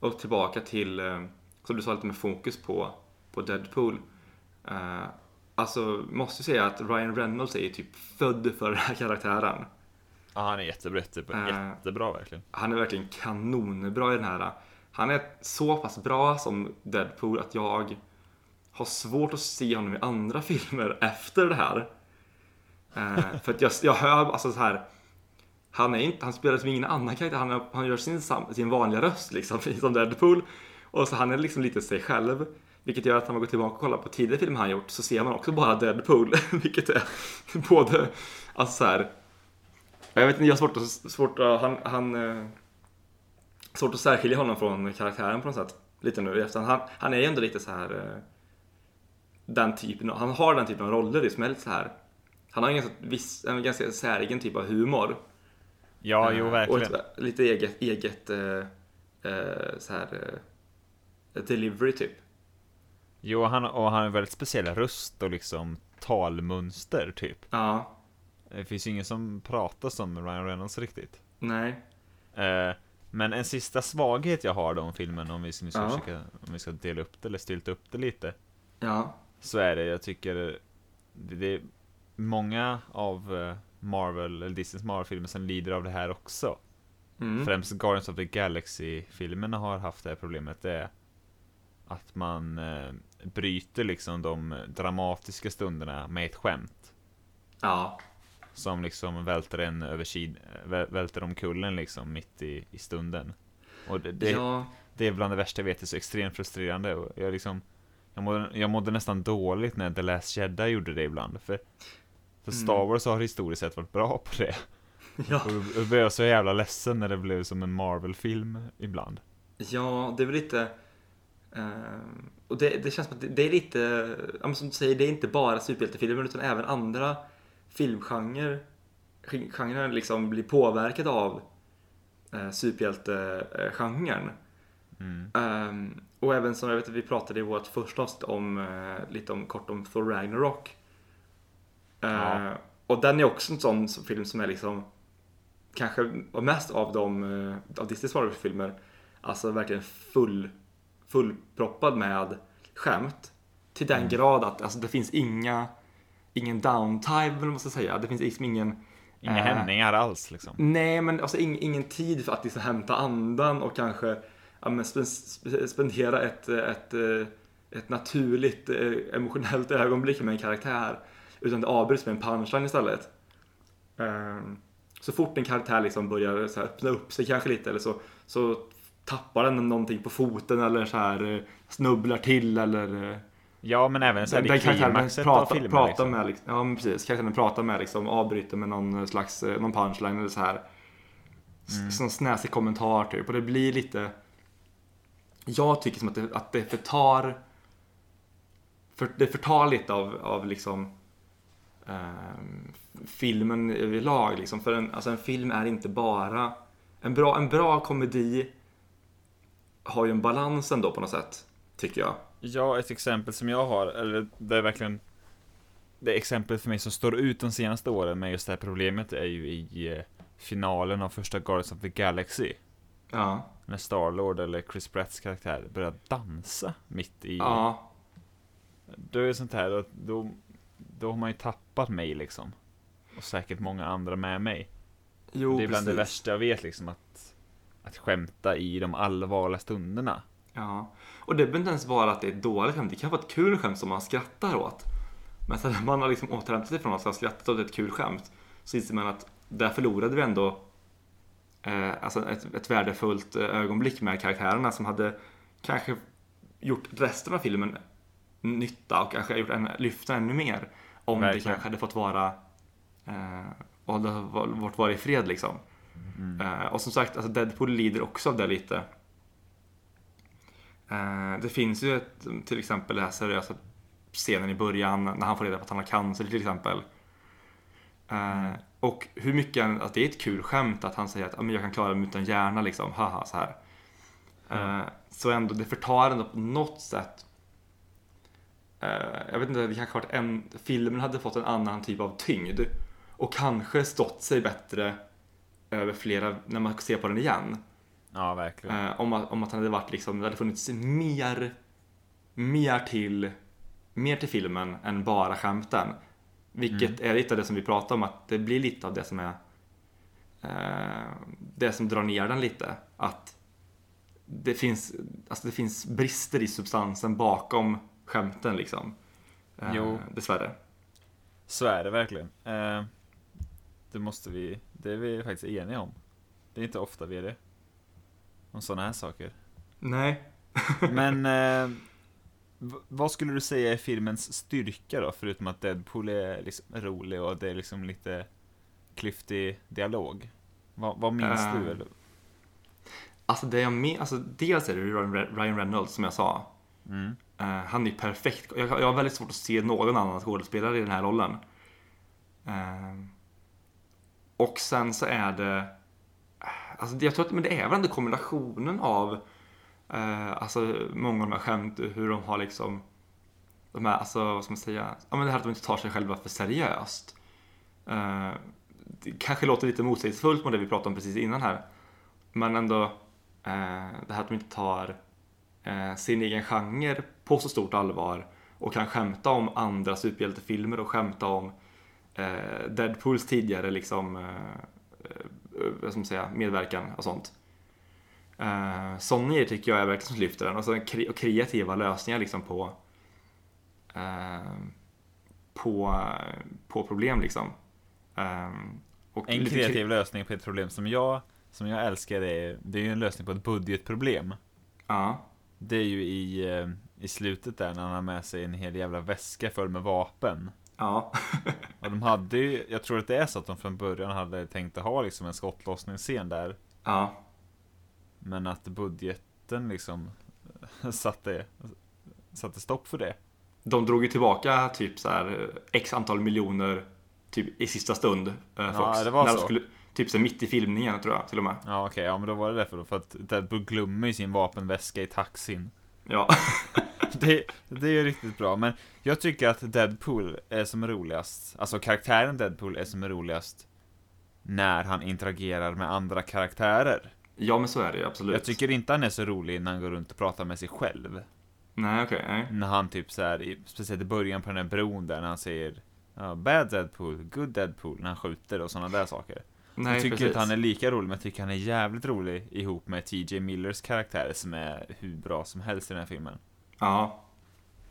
och tillbaka till, eh, som du sa, lite med fokus på, på Deadpool. Eh, alltså, måste säga att Ryan Reynolds är ju typ född för den här karaktären. Ja, han är jättebra, jättebra, Eh. jättebra verkligen. Han är verkligen kanonbra i den här. Han är så pass bra som Deadpool att jag har svårt att se honom i andra filmer efter det här. Eh, för att jag, jag hör alltså så här. Han, är inte, han spelar som ingen annan karaktär. Han, han gör sin, sin vanliga röst liksom, som Deadpool. Och så han är liksom lite sig själv. Vilket gör att när man går tillbaka och kollar på tidigare filmer han gjort så ser man också bara Deadpool. Vilket är både, alltså så här. Jag vet inte, jag har svårt att, svårt att han, han eh, Svårt att särskilja honom från karaktären på något sätt. Lite nu i efterhand. Han, han är ju ändå lite så här eh, den typen av, han har den typen av roller är lite så här Han har en ganska, viss, en ganska säregen typ av humor. Ja, Eh, jo Och verkligen. ett, lite eget, eget eh, eh, så här eh, delivery typ. Jo, han, och han har en väldigt speciell röst och liksom talmönster typ. Ja, Det finns ju ingen som pratar som Ryan Reynolds riktigt. nej. Eh, men en sista svaghet jag har då om filmen, om vi, ska Ja. försöka, om vi ska dela upp det eller stylta upp det lite. Ja, Så är det, jag tycker det, det är många av eh, Marvel, eller Disneys Marvel-filmer som lider av det här också. mm. Främst Guardians of the Galaxy-filmerna har haft det här problemet. Det är att man eh, bryter liksom de dramatiska stunderna med ett skämt. ja, Som liksom välter en över sid, vä- välter om kullen liksom mitt i, i stunden. Och det, det, ja, det är bland det värsta jag vet, det är så extremt frustrerande. Och jag liksom, jag mådde, jag mådde nästan dåligt när The Last Jedi gjorde det ibland. För, för Mm. Star Wars har historiskt sett varit bra på det. ja. Och då blev jag så jävla ledsen när det blev som en Marvel-film ibland. Ja, det är väl lite... eh, och det, det känns som att det, det är lite, ja, som du säger, det är inte bara superhjältefilmer utan även andra filmgenrer genrer liksom blir påverkade av eh, superhjältegenren. Mm. Ehm, och även som jag vet att vi pratade i vårt första avsnitt om eh, lite om kort om Thor Ragnarok. Eh, Ja. Och den är också en sån film som är liksom kanske mest av de eh, av Disneys Marvel-filmer alltså verkligen full fullproppad med skämt till den Mm. grad att alltså, det finns inga ingen downtime eller man ska säga. Det finns liksom ingen Inga Eh. hämningar alls liksom. Nej, men alltså ing, ingen tid för att liksom hämta andan och kanske ja, spendera ett, ett, ett naturligt eh, emotionellt ögonblick med en karaktär. Utan det avbryts med en punchline istället. Ehm, Så fort en karaktär liksom börjar så här öppna upp sig kanske lite eller så, så tappar den någonting på foten eller så här eh, snubblar till eller eh, Ja, men även så här den, den klimaxet pratar, av filmen pratar liksom. med, liksom, ja men precis, karaktären pratar med liksom, avbryter med någon slags, någon punchline eller så här. Mm. Sån snäsig kommentar typ, och det blir lite jag tycker som att det, att det förtar för, Det förtar lite av, av liksom ehm, Filmen överlag liksom, för en, alltså en film är inte bara En bra, en bra komedi Har ju en balans ändå på något sätt, tycker jag Ja, ett exempel som jag har, eller det är verkligen Det exempel för mig som står ut de senaste åren med just det här problemet är ju i eh, finalen av första Guardians of the Galaxy. Ja, När Starlord eller Chris Pratts karaktär börjar dansa mitt i... ja Då är det sånt här, då, då, då har man ju tappat mig liksom. Och säkert många andra med mig. Jo, det är bland det precis. värsta jag vet liksom att Att skämta i de allvarliga stunderna. Ja, och det behöver inte ens vara att det är ett dåligt skämt. Det kan vara ett kul skämt som man skrattar åt. Men sen när man har liksom återhämtat sig från att ha skrattat åt ett kul skämt så inser man att där förlorade vi ändå eh, alltså ett, ett värdefullt eh, ögonblick med karaktärerna som hade kanske gjort resten av filmen nytta och kanske gjort en, lyfta ännu mer om det Verkligen. kanske hade fått vara eh, och hade fått vara i fred liksom. Mm. Eh, och som sagt, alltså Deadpool lider också av det lite. Eh, det finns ju ett, till exempel den här seriösa scenen i början när han får reda på att han har cancer till exempel. Eh, och hur mycket att det är ett kul skämt att han säger att "Ja, men jag kan klara mig utan hjärna liksom, haha så här. Eh, så ändå, det förtar ändå på något sätt eh, jag vet inte, det kanske varit en, filmen hade fått en annan typ av tyngd och kanske stått sig bättre över flera, när man ser på den igen. Ja, verkligen. Eh, om, att, om att han hade varit liksom, det hade funnits mer, mer till, mer till filmen än bara skämten. Vilket är lite av det som vi pratar om, att det blir lite av det som är eh, det som drar ner den lite. Att det finns, alltså det finns brister i substansen bakom skämten liksom. Eh, Jo. Dessvärre. Så är det verkligen. Eh, det måste vi, det är vi faktiskt eniga om. Det är inte ofta vi är det. Om sådana här saker. Nej. Men eh, v- vad skulle du säga är filmens styrka då? Förutom att Deadpool är liksom rolig och det är liksom lite klyftig dialog. Vad, vad minns Eh, du? Eller? Alltså det jag med, alltså dels är det Ryan Reynolds som jag sa. Mm. Eh, han är perfekt. Jag, jag har väldigt svårt att se någon annan skådespelare i den här rollen. Eh, och sen så är det... Alltså jag tror att men det är väl ändå kombinationen av eh, alltså många av de här skämt, hur de har liksom de här, alltså vad ska man säga, ja men det här att de inte tar sig själva för seriöst. Eh, det kanske låter lite motsägelsefullt mot det vi pratade om precis innan här. Men ändå eh, det här att de inte tar eh, sin egen genre på så stort allvar och kan skämta om andra superhjältefilmer och skämta om eh, Deadpools tidigare liksom, eh, eh, vad ska man säga, medverkan och sånt. Eh, sådana grejer tycker jag är verkligen som lyfter den och så kre- och kreativa lösningar liksom på eh, på, på problem liksom. Och En lite kreativ lösning på ett problem som jag, som jag älskar är, det är ju en lösning på ett budgetproblem. Ja, Det är ju i, i slutet där när han har med sig en hel jävla väska full med vapen. ja, Och de hade ju, jag tror att det är så att de från början hade tänkt att ha liksom en skottlossningsscen där. ja, Men att budgeten liksom satte, satte stopp för det. De drog ju tillbaka typ så här x antal miljoner typ i sista stund. eh, Fox. det var när De så. skulle, typ så mitt i filmningen tror jag till och med. Ja okej, ja men då var det därför då. För att Deadpool glömmer ju sin vapenväska i taxin. Ja, Det, det är ju riktigt bra, men jag tycker att Deadpool är som roligast, alltså karaktären Deadpool är som roligast när han interagerar med andra karaktärer. Ja, men så är det absolut. Jag tycker inte han är så rolig när han går runt och pratar med sig själv. Nej, okej, nej. När han typ så här, speciellt i början på den här bron där, när han säger ja, Bad Deadpool, good Deadpool, när han skjuter och sådana där saker. Nej, jag tycker precis. inte han är lika rolig, men jag tycker han är jävligt rolig ihop med TJ Millers karaktär som är hur bra som helst i den här filmen. Ja,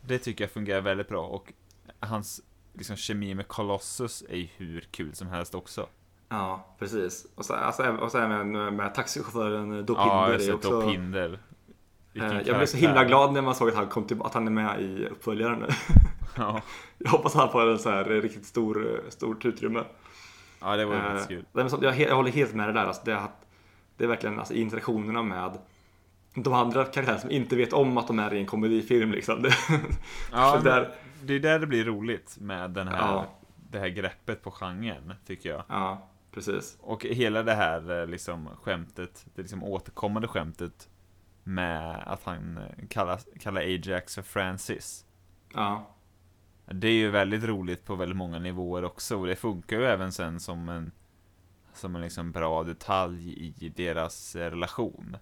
Det tycker jag fungerar väldigt bra och hans liksom, kemi med Colossus är ju hur kul som helst också. Ja, precis. Och så, alltså, och så även med, med taxichauffören Ja, Dopinder jag har sett också... Dopinder. Eh, jag blev så himla glad när man såg att han, kom till, att han är med i uppföljaren nu. Ja, Jag hoppas han får en så här riktigt stor, stort utrymme. ja det var ju Eh, kul. jag, håller helt med dig där. Alltså, det, är, att- det är verkligen alltså, interaktionerna med de andra karaktärerna som inte vet om att de är i en komedifilm. Liksom. Det, Ja, där, Det är där det blir roligt med den här, Ja. det här greppet på genren, tycker jag. ja, precis. Och hela det här eh, liksom skämtet, det liksom återkommande skämtet med att han eh, kallar, kallar Ajax för Francis. Ja, Det är ju väldigt roligt på väldigt många nivåer också och det funkar ju även sen som en som en liksom bra detalj i deras eh, relation.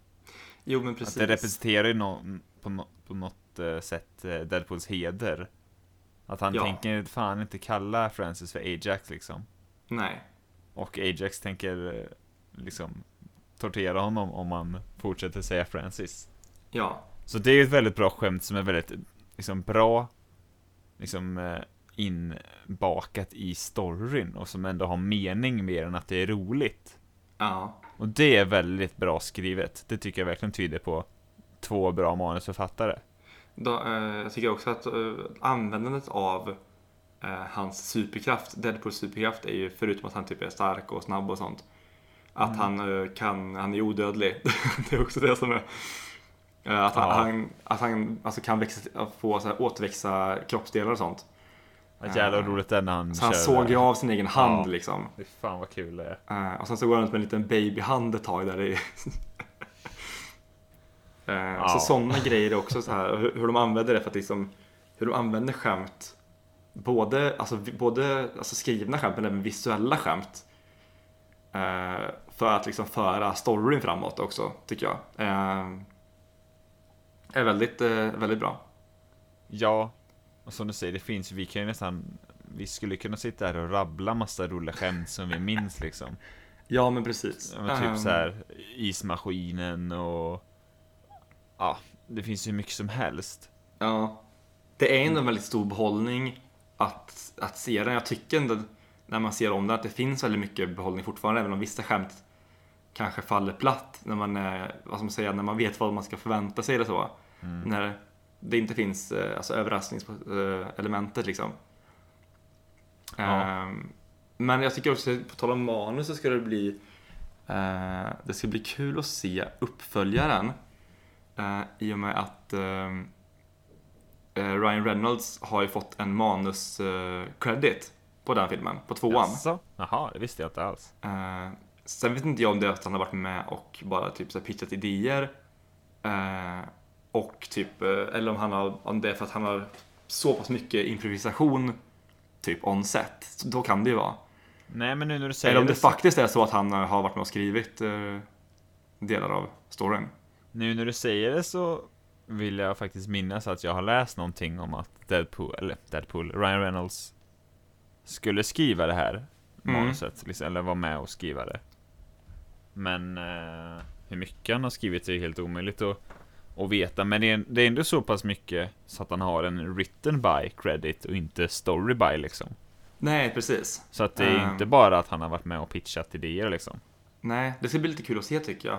jo men Att precis. det representerar ju nå- på, nå- på något sätt Deadpools heder. Att han Ja. tänker fan inte kalla Francis för Ajax liksom. Nej, Och Ajax tänker eh, liksom tortera honom om man fortsätter säga Francis. ja, Så det är ju ett väldigt bra skämt som är väldigt liksom bra liksom eh, inbakat i storyn och som ändå har mening mer än att det är roligt. ja, Och det är väldigt bra skrivet. Det tycker jag verkligen tyder på två bra manusförfattare. Då, eh, jag tycker också att eh, användandet av hans superkraft, Deadpools superkraft, är ju förutom att han typ är stark och snabb och sånt. Att Mm. han eh, kan, han är odödlig. det är också det som är eh, att han, Ja. han, att han alltså kan växa, få så här, återväxa kroppsdelar och sånt. Att jävla Eh, roligt det är när han Så han kör- såg ju av sin egen hand Ja. liksom. Fy fan vad kul det är. Eh, och sen så går han runt med en liten babyhand ett tag där i. Eh, Ja. Så sådana grejer är också så här, hur, hur de använder det för att liksom, hur de använder skämt, både, alltså, både alltså skrivna skämt men även visuella skämt. Eh, för att liksom föra storyn framåt också, tycker jag. Eh, är väldigt, eh, väldigt bra. Ja, och som du säger, det finns vi kan ju nästan Vi skulle kunna sitta här och rabbla massa roliga skämt som vi minns liksom. Ja men precis. Men typ Ehm, så här ismaskinen och Ja, det finns ju mycket som helst. Ja. Det är ändå en väldigt stor behållning att, att se den. Jag tycker ändå när man ser om den att det finns väldigt mycket behållning fortfarande, även om vissa skämt kanske faller platt när man, är, vad ska man säga, när man vet vad man ska förvänta sig eller så. När det inte finns eh, alltså, överraskningselementet liksom. Ja. Ehm, men jag tycker också, på tal om manus så ska det bli eh, Det ska bli kul att se uppföljaren eh, i och med att eh, Ryan Reynolds har ju fått en manus-credit på den filmen, på tvåan. Jaså? Jaha, det visste jag inte alls. Eh, sen vet inte jag om det är att han har varit med och bara typ så här pitchat idéer. Eh, och typ, eh, eller om, han har, om det är för att han har så pass mycket improvisation typ on set. Så då kan det ju vara. Nej men nu när du säger Eller om det det, faktiskt är så att han eh, har varit med och skrivit eh, delar av storyn. nu när du säger det så vill jag faktiskt minnas att jag har läst någonting om att Deadpool, eller Deadpool, Ryan Reynolds skulle skriva det här Mm. manuset, liksom, eller vara med och skriva det. Men eh, hur mycket han har skrivit är helt omöjligt att, att veta, men det är, det är ändå så pass mycket så att han har en written by credit och inte story by liksom. Nej, precis. Så att det är Ehm. inte bara att han har varit med och pitchat idéer liksom. Nej, det ska bli lite kul att se tycker jag.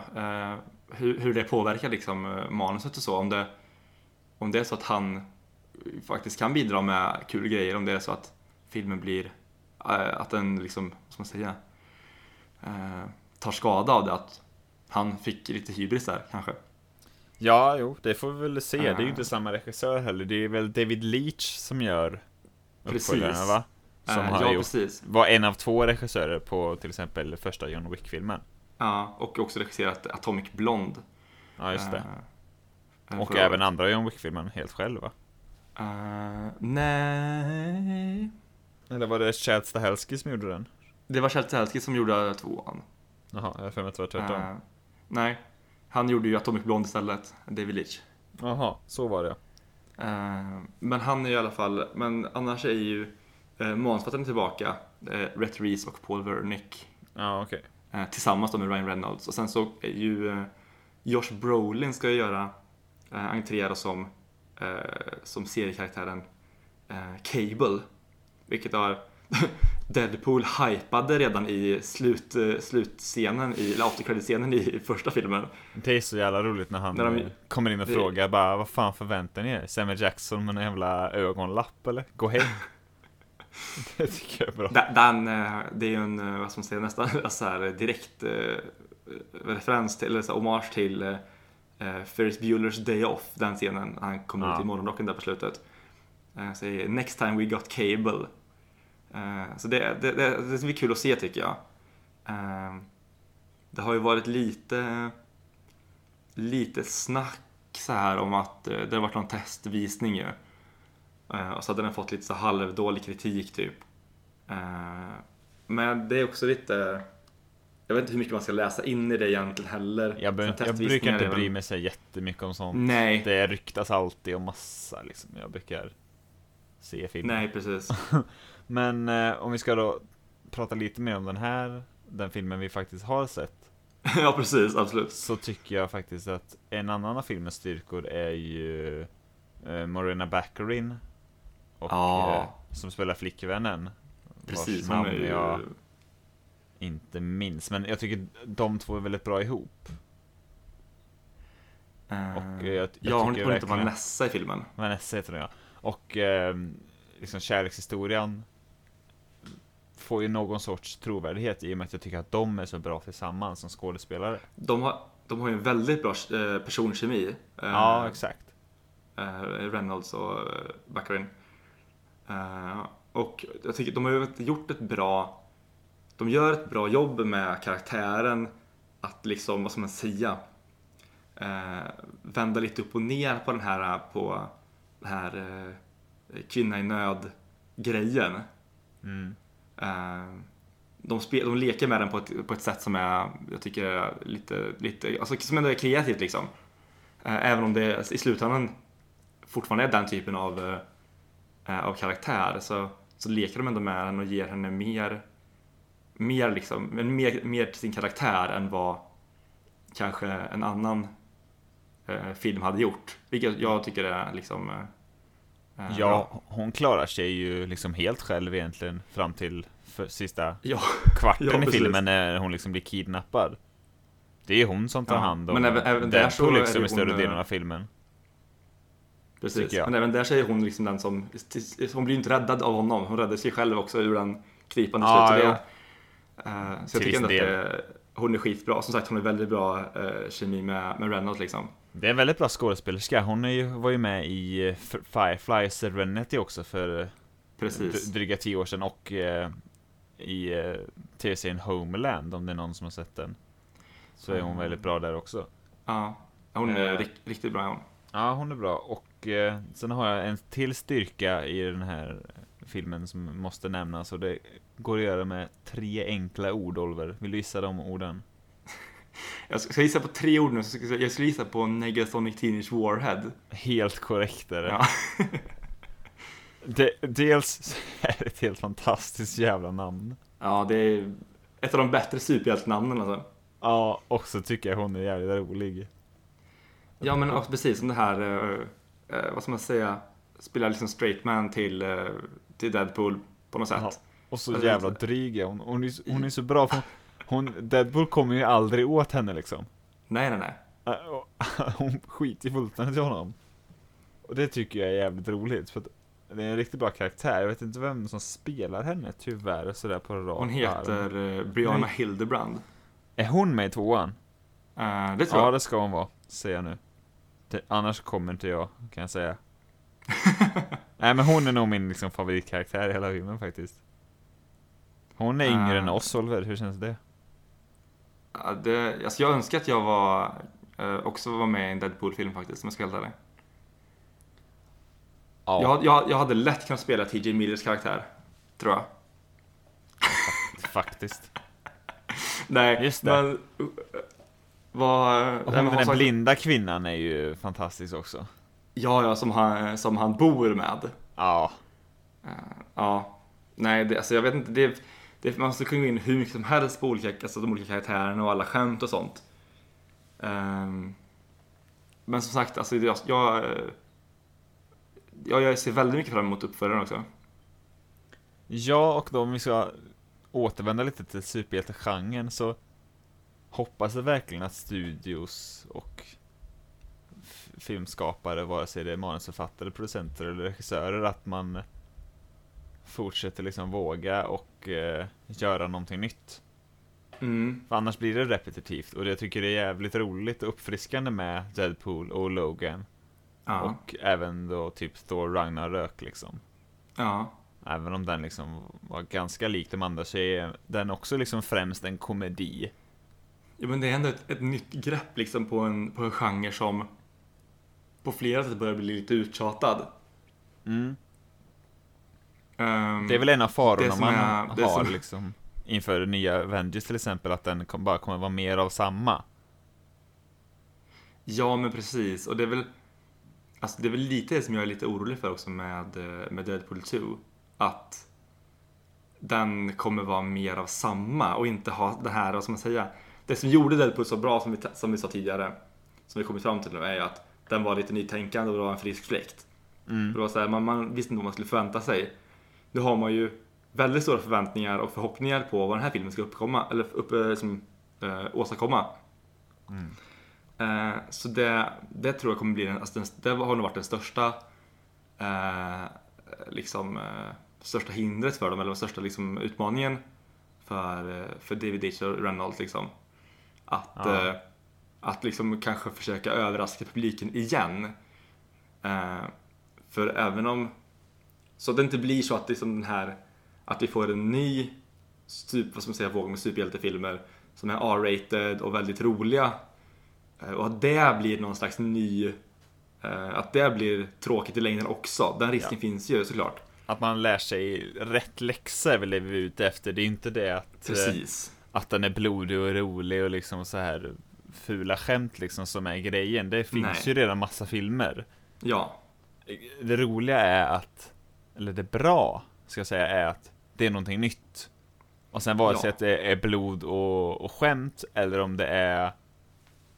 Eh, hur, hur det påverkar liksom eh, manuset och så. Om det, om det är så att han faktiskt kan bidra med kul grejer. Om det är så att filmen blir, eh, att den liksom, vad ska man säga, eh, tar skada av det. Att han fick lite hybris där kanske. Ja, jo, det får vi väl se. Det är ju inte samma regissör heller. Det är väl David Leach som gör Precis. uppföljarna, va? Som Eh, har ja, gjort, precis. var en av två regissörer på till exempel första John Wick-filmen. Ja, och också regisserat Atomic Blonde. Ja, just det. Eh, Och även andra John Wick-filmen helt själv, va? Eh, nej. Eller var det Chad Stahelski som gjorde den? Det var Kjell Stahelski som gjorde tvåan. Jaha, jag har för mig att det var tvärtom. Eh, nej, han gjorde ju Atomic Blonde istället, David Leitch. Jaha, så var det. Eh, men han är i alla fall, men annars är ju eh, manusförfattaren tillbaka, eh, Rhett Reese och Paul Wernick. Ja, okej. Eh, tillsammans då med Ryan Reynolds. Och sen så är ju eh, Josh Brolin ska ju göra eh, entré som, eh, som seriekaraktären eh, Cable. Vilket har Deadpool hypade redan i slut, eh, slutscenen, i, eller after credit-scenen i första filmen. Det är så jävla roligt när han När de- eh, kommer in och det- frågar bara Vad fan förväntar ni er? Samuel Jackson med en jävla ögonlapp eller? Gå hem! det tycker jag är bra. Den, eh, det är ju en, eh, vad ska man säga, nästan så här direkt eh, referens till, eller så här, hommage till eh, Ferris Bueller's Day Off, den scenen han kommer Ja. ut i morgonrocken där på slutet. Eh, säger Next time we got cable. Eh, så det, det, det, det blir kul att se tycker jag. Eh, det har ju varit lite, lite snack så här om att det har varit någon testvisning ju. Eh, och så hade den fått lite så halvdålig kritik typ. Eh, men det är också lite... Jag vet inte hur mycket man ska läsa in i det egentligen heller. Jag, be- jag brukar inte bry mig så jättemycket om sånt. Nej, Det ryktas alltid om massa liksom. Jag brukar se filmer. nej precis. Men eh, om vi ska då prata lite mer om den här, den filmen vi faktiskt har sett. ja precis, absolut. Så tycker jag faktiskt att en annan av filmens styrkor är ju Morena Baccarin. Och, Ja. eh, som spelar flickvännen. Precis, vars namn ju... jag inte minns. Men jag tycker de två är väldigt bra ihop. eh, och, eh, jag- jag ja, hon, hon heter Vanessa i filmen. Vanessa heter hon ja. Och eh, liksom kärlekshistorien får ju någon sorts trovärdighet i och med att jag tycker att de är så bra tillsammans som skådespelare. De har, de har ju en väldigt bra eh, personkemi. eh, Ja, exakt. eh, Reynolds och eh, Baccarin. Eh, och jag tycker de har ju gjort ett bra... De gör ett bra jobb med karaktären att liksom, vad ska man säga? Eh, vända lite upp och ner på den här, på den här eh, kvinna i nöd grejen. Mm. De, spel, de leker med den på ett, på ett sätt som är, jag tycker, är lite, lite alltså, som ändå är kreativt liksom. Även om det i slutändan fortfarande är den typen av, av karaktär så, så leker de ändå med den och ger henne mer, mer, liksom, mer, mer till sin karaktär än vad kanske en annan eh, film hade gjort. Vilket jag tycker är liksom eh, eh, bra. Ja, hon klarar sig ju liksom helt själv egentligen fram till sista Ja, kvarten Ja, i filmen när hon liksom blir kidnappad. Det är hon som tar Ja, hand om men även- även där så liksom i större delen eh, av filmen. Precis, men även där är hon liksom den som, hon blir ju inte räddad av honom, hon räddar sig själv också ur den krypande Ja, slutet. jo. Uh, så jag tycker ändå att det, hon är skitbra. Som sagt, hon är väldigt bra uh, kemi med, med Reynolds liksom. Det är en väldigt bra skådespelerska. Hon är ju, var ju med i eh, Firefly Serenity också för eh, Precis. dryga tio år sedan och eh, i eh, tv-serien Homeland, om det är någon som har sett den. Så är hon väldigt bra där också. Ja, hon är Eh. rik- riktigt bra hon. Ja, hon är bra. Och eh, sen har jag en till styrka i den här filmen som måste nämnas och det går att göra med tre enkla ord, Oliver. Vill du gissa de orden? Jag ska, gissa på tre ord nu, så ska, jag skulle gissa på Negasonic Teenage Warhead. Helt korrekt är det. Ja. det dels är det ett helt fantastiskt jävla namn. ja, det är ett av de bättre superhjältenamnen alltså. Ja, och så tycker jag hon är jävligt rolig. Ja, men också precis som det här, eh, vad ska man säga, spelar liksom straight man till, eh, till Deadpool på något sätt. Ja, och så Alltså, jävla dryg är hon. Hon är, så- hon är så bra, för hon, Deadpool kommer ju aldrig åt henne liksom. Nej, nej, nej. Äh, Hon skiter fullständigt i honom. Och det tycker jag är jävligt roligt, för att det är en riktigt bra karaktär. Jag vet inte vem som spelar henne tyvärr, sådär på rak Hon heter eh, Brianna Nej. Hildebrand. Är hon med i tvåan? Eh, det tror Ja, jag. det ska hon vara, säger jag nu. Det, annars kommer inte jag, kan jag säga. Nej, men hon är nog min liksom, favoritkaraktär i hela filmen faktiskt. Hon är yngre Ah. än oss, Oliver. Hur känns det? Ja, det, alltså jag önskar att jag var, eh, också var med i en Deadpool-film faktiskt, om jag ska vara helt ärlig. Jag, jag, jag hade lätt kunnat spela TJ Millers karaktär, tror jag. faktiskt. Nej, Just det. men... Vad... Och hon, den Hans- blinda kvinnan är ju fantastisk också. Ja, ja, som han, som han bor med. Ja, Eh, ja. Nej, det, alltså jag vet inte. Det, det, man skulle kunna gå in hur mycket som helst på olika, alltså de olika karaktärerna och alla skämt och sånt. Ehm, men som sagt, alltså jag, jag, jag, jag ser väldigt mycket fram emot uppföljaren också. Ja, och då om vi ska återvända lite till superhjältegenren så hoppas jag verkligen att studios och filmskapare, vare sig det är manusförfattare, producenter eller regissörer, att man fortsätter liksom våga och eh, göra någonting nytt. Mm. För annars blir det repetitivt och jag tycker det är jävligt roligt och uppfriskande med Deadpool och Logan. Ja. Och även då typ Thor Ragnarök liksom. ja. Även om den liksom var ganska lik de andra så är den också liksom främst en komedi. Ja, men det är ändå ett, ett nytt grepp liksom på en, på en genre som på flera sätt börjar bli lite uttjatad. Mm. Ehm, Det är väl en av farorna man är- har som- liksom inför nya Avengers till exempel, att den kom, bara kommer vara mer av samma. Ja, men precis. Och det är väl Alltså det är väl lite det som jag är lite orolig för också med, eh, med Deadpool 2. Att den kommer vara mer av samma och inte ha det här, vad ska man säga? Det som gjorde Deadpool så bra som vi, som vi sa tidigare, som vi kommit fram till nu, är ju att den var lite nytänkande och det var en frisk fläkt. Mm. Det var så här, man, man visste inte vad man skulle förvänta sig. Nu har man ju väldigt stora förväntningar och förhoppningar på vad den här filmen ska uppkomma, eller upp, eh, som, eh, åstadkomma. Mm. Eh, så det, det tror jag kommer bli den, alltså den, det har nog varit den största eh, liksom, eh, största hindret för dem, eller den största liksom, utmaningen för, eh, för David Ditch och Reynolds. Liksom. Att, Ja. eh, att liksom kanske försöka överraska publiken igen. Eh, för även om, så att det inte blir så att, liksom den här, att vi får en ny stup, vad ska man säga, våg med superhjältefilmer som är R-rated och väldigt roliga. Eh, Och att det blir någon slags ny, eh, att det blir tråkigt i längden också. Den risken Ja. finns ju såklart. Att man lär sig rätt läxa är väl det vi är ute efter. Det är inte det att, eh, Precis. Att den är blodig och rolig och liksom så här fula skämt liksom som är grejen. Det finns Nej. ju redan massa filmer. Ja. Det roliga är att, eller det bra, ska jag säga, är att det är någonting nytt. Och sen vare sig Ja. att det är blod och, och skämt, eller om det är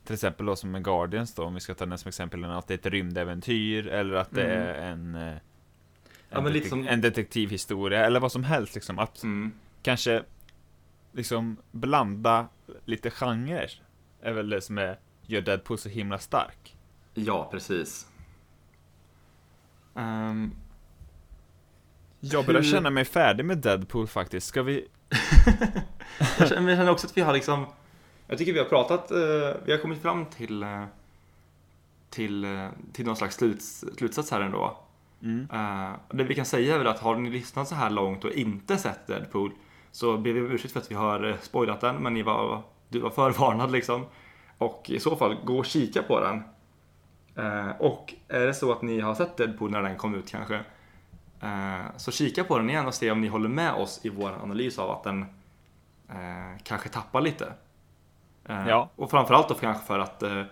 till exempel då som med Guardians då, om vi ska ta den som exempel, att det är ett rymdäventyr, eller att det Mm. är en, eh, en, Ja, detek- som- en detektivhistoria, eller vad som helst liksom. Att Mm. kanske liksom blanda lite genrer, är väl det som är, gör Deadpool så himla stark. Ja, precis. Ehm, Jag börjar Hur- känna mig färdig med Deadpool faktiskt. Ska vi jag känner, jag känner också att vi har liksom, jag tycker vi har pratat, eh, vi har kommit fram till, eh, till, eh, till någon slags sluts, slutsats här ändå. Mm. Uh, det vi kan säga är väl att har ni lyssnat så här långt och inte sett Deadpool så ber vi om ursäkt för att vi har eh, spoilat den, men ni var, du var förvarnad liksom. Och i så fall, gå och kika på den. Eh, och är det så att ni har sett Deadpool när den kom ut kanske, eh, så kika på den igen och se om ni håller med oss i vår analys av att den eh, kanske tappar lite. Eh, Ja. Och framförallt då kanske för att eh,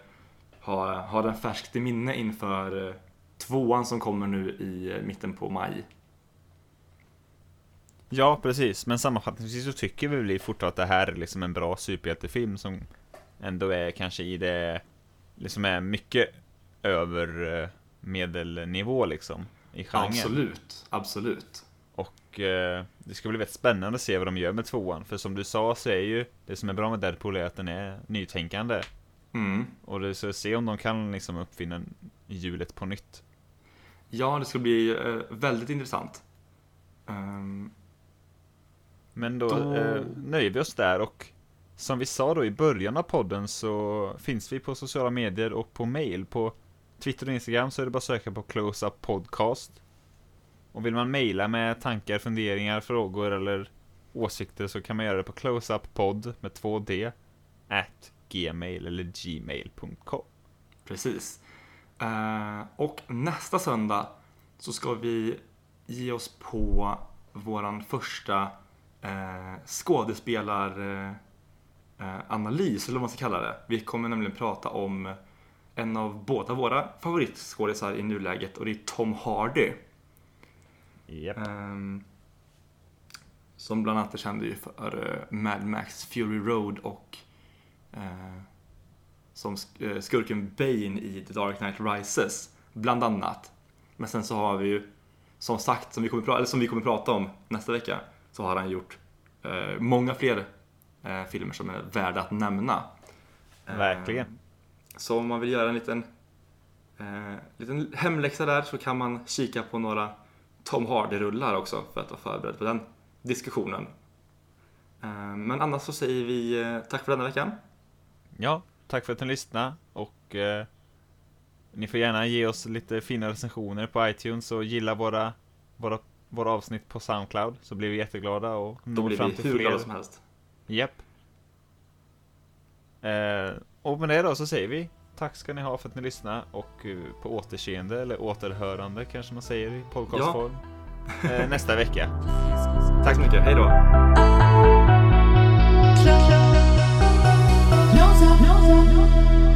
ha, ha den färskt i minne inför tvåan som kommer nu i mitten på maj. Ja, precis. Men sammanfattningsvis så tycker vi fortfarande att det här är liksom en bra superhjältefilm som ändå är kanske i det, liksom är mycket över eh, medelnivå liksom i genren. Absolut, absolut. Och eh, det ska bli väldigt spännande att se vad de gör med tvåan. För som du sa så är ju det som är bra med Deadpool är att den är nytänkande. Mm. Och det så se om de kan liksom uppfinna hjulet på nytt. Ja, det ska bli eh, väldigt intressant. Ehm, Men då, Då- Eh, nöjer vi oss där och som vi sa då i början av podden så finns vi på sociala medier och på mail. På Twitter och Instagram så är det bara att söka på Close Up Podcast. Och vill man mejla med tankar, funderingar, frågor eller åsikter så kan man göra det på closeuppod med 2D at gmail eller gmail.com. Precis. Eh, och nästa söndag så ska vi ge oss på våran första eh, skådespelar-analys, eller vad man ska kalla det. Vi kommer nämligen prata om en av båda våra favoritskådisar i nuläget och det är Tom Hardy. Japp. Ehm, som bland annat är känd ju för eh, Mad Max Fury Road och eh, som eh, skurken Bane i The Dark Knight Rises, bland annat. Men sen så har vi ju, som sagt, som vi kommer, pra- eller som vi kommer prata om nästa vecka, så har han gjort eh, många fler eh, filmer som är värda att nämna. Eh, Verkligen. så om man vill göra en liten, eh, liten hemläxa där så kan man kika på några Tom Hardy-rullar också för att vara förberedd på den diskussionen. Eh, men annars så säger vi eh, tack för denna veckan. Ja, tack för att ni lyssnade och eh, ni får gärna ge oss lite fina recensioner på iTunes och gilla våra, våra, våra avsnitt på Soundcloud så blir vi jätteglada och Då blir fram vi hur glada som helst. Japp. Eh, och med det då så säger vi tack ska ni ha för att ni lyssnade och eh, på återseende eller återhörande kanske man säger i podcastform ja. eh, nästa vecka. Tack, så mycket, hejdå! No, no, no,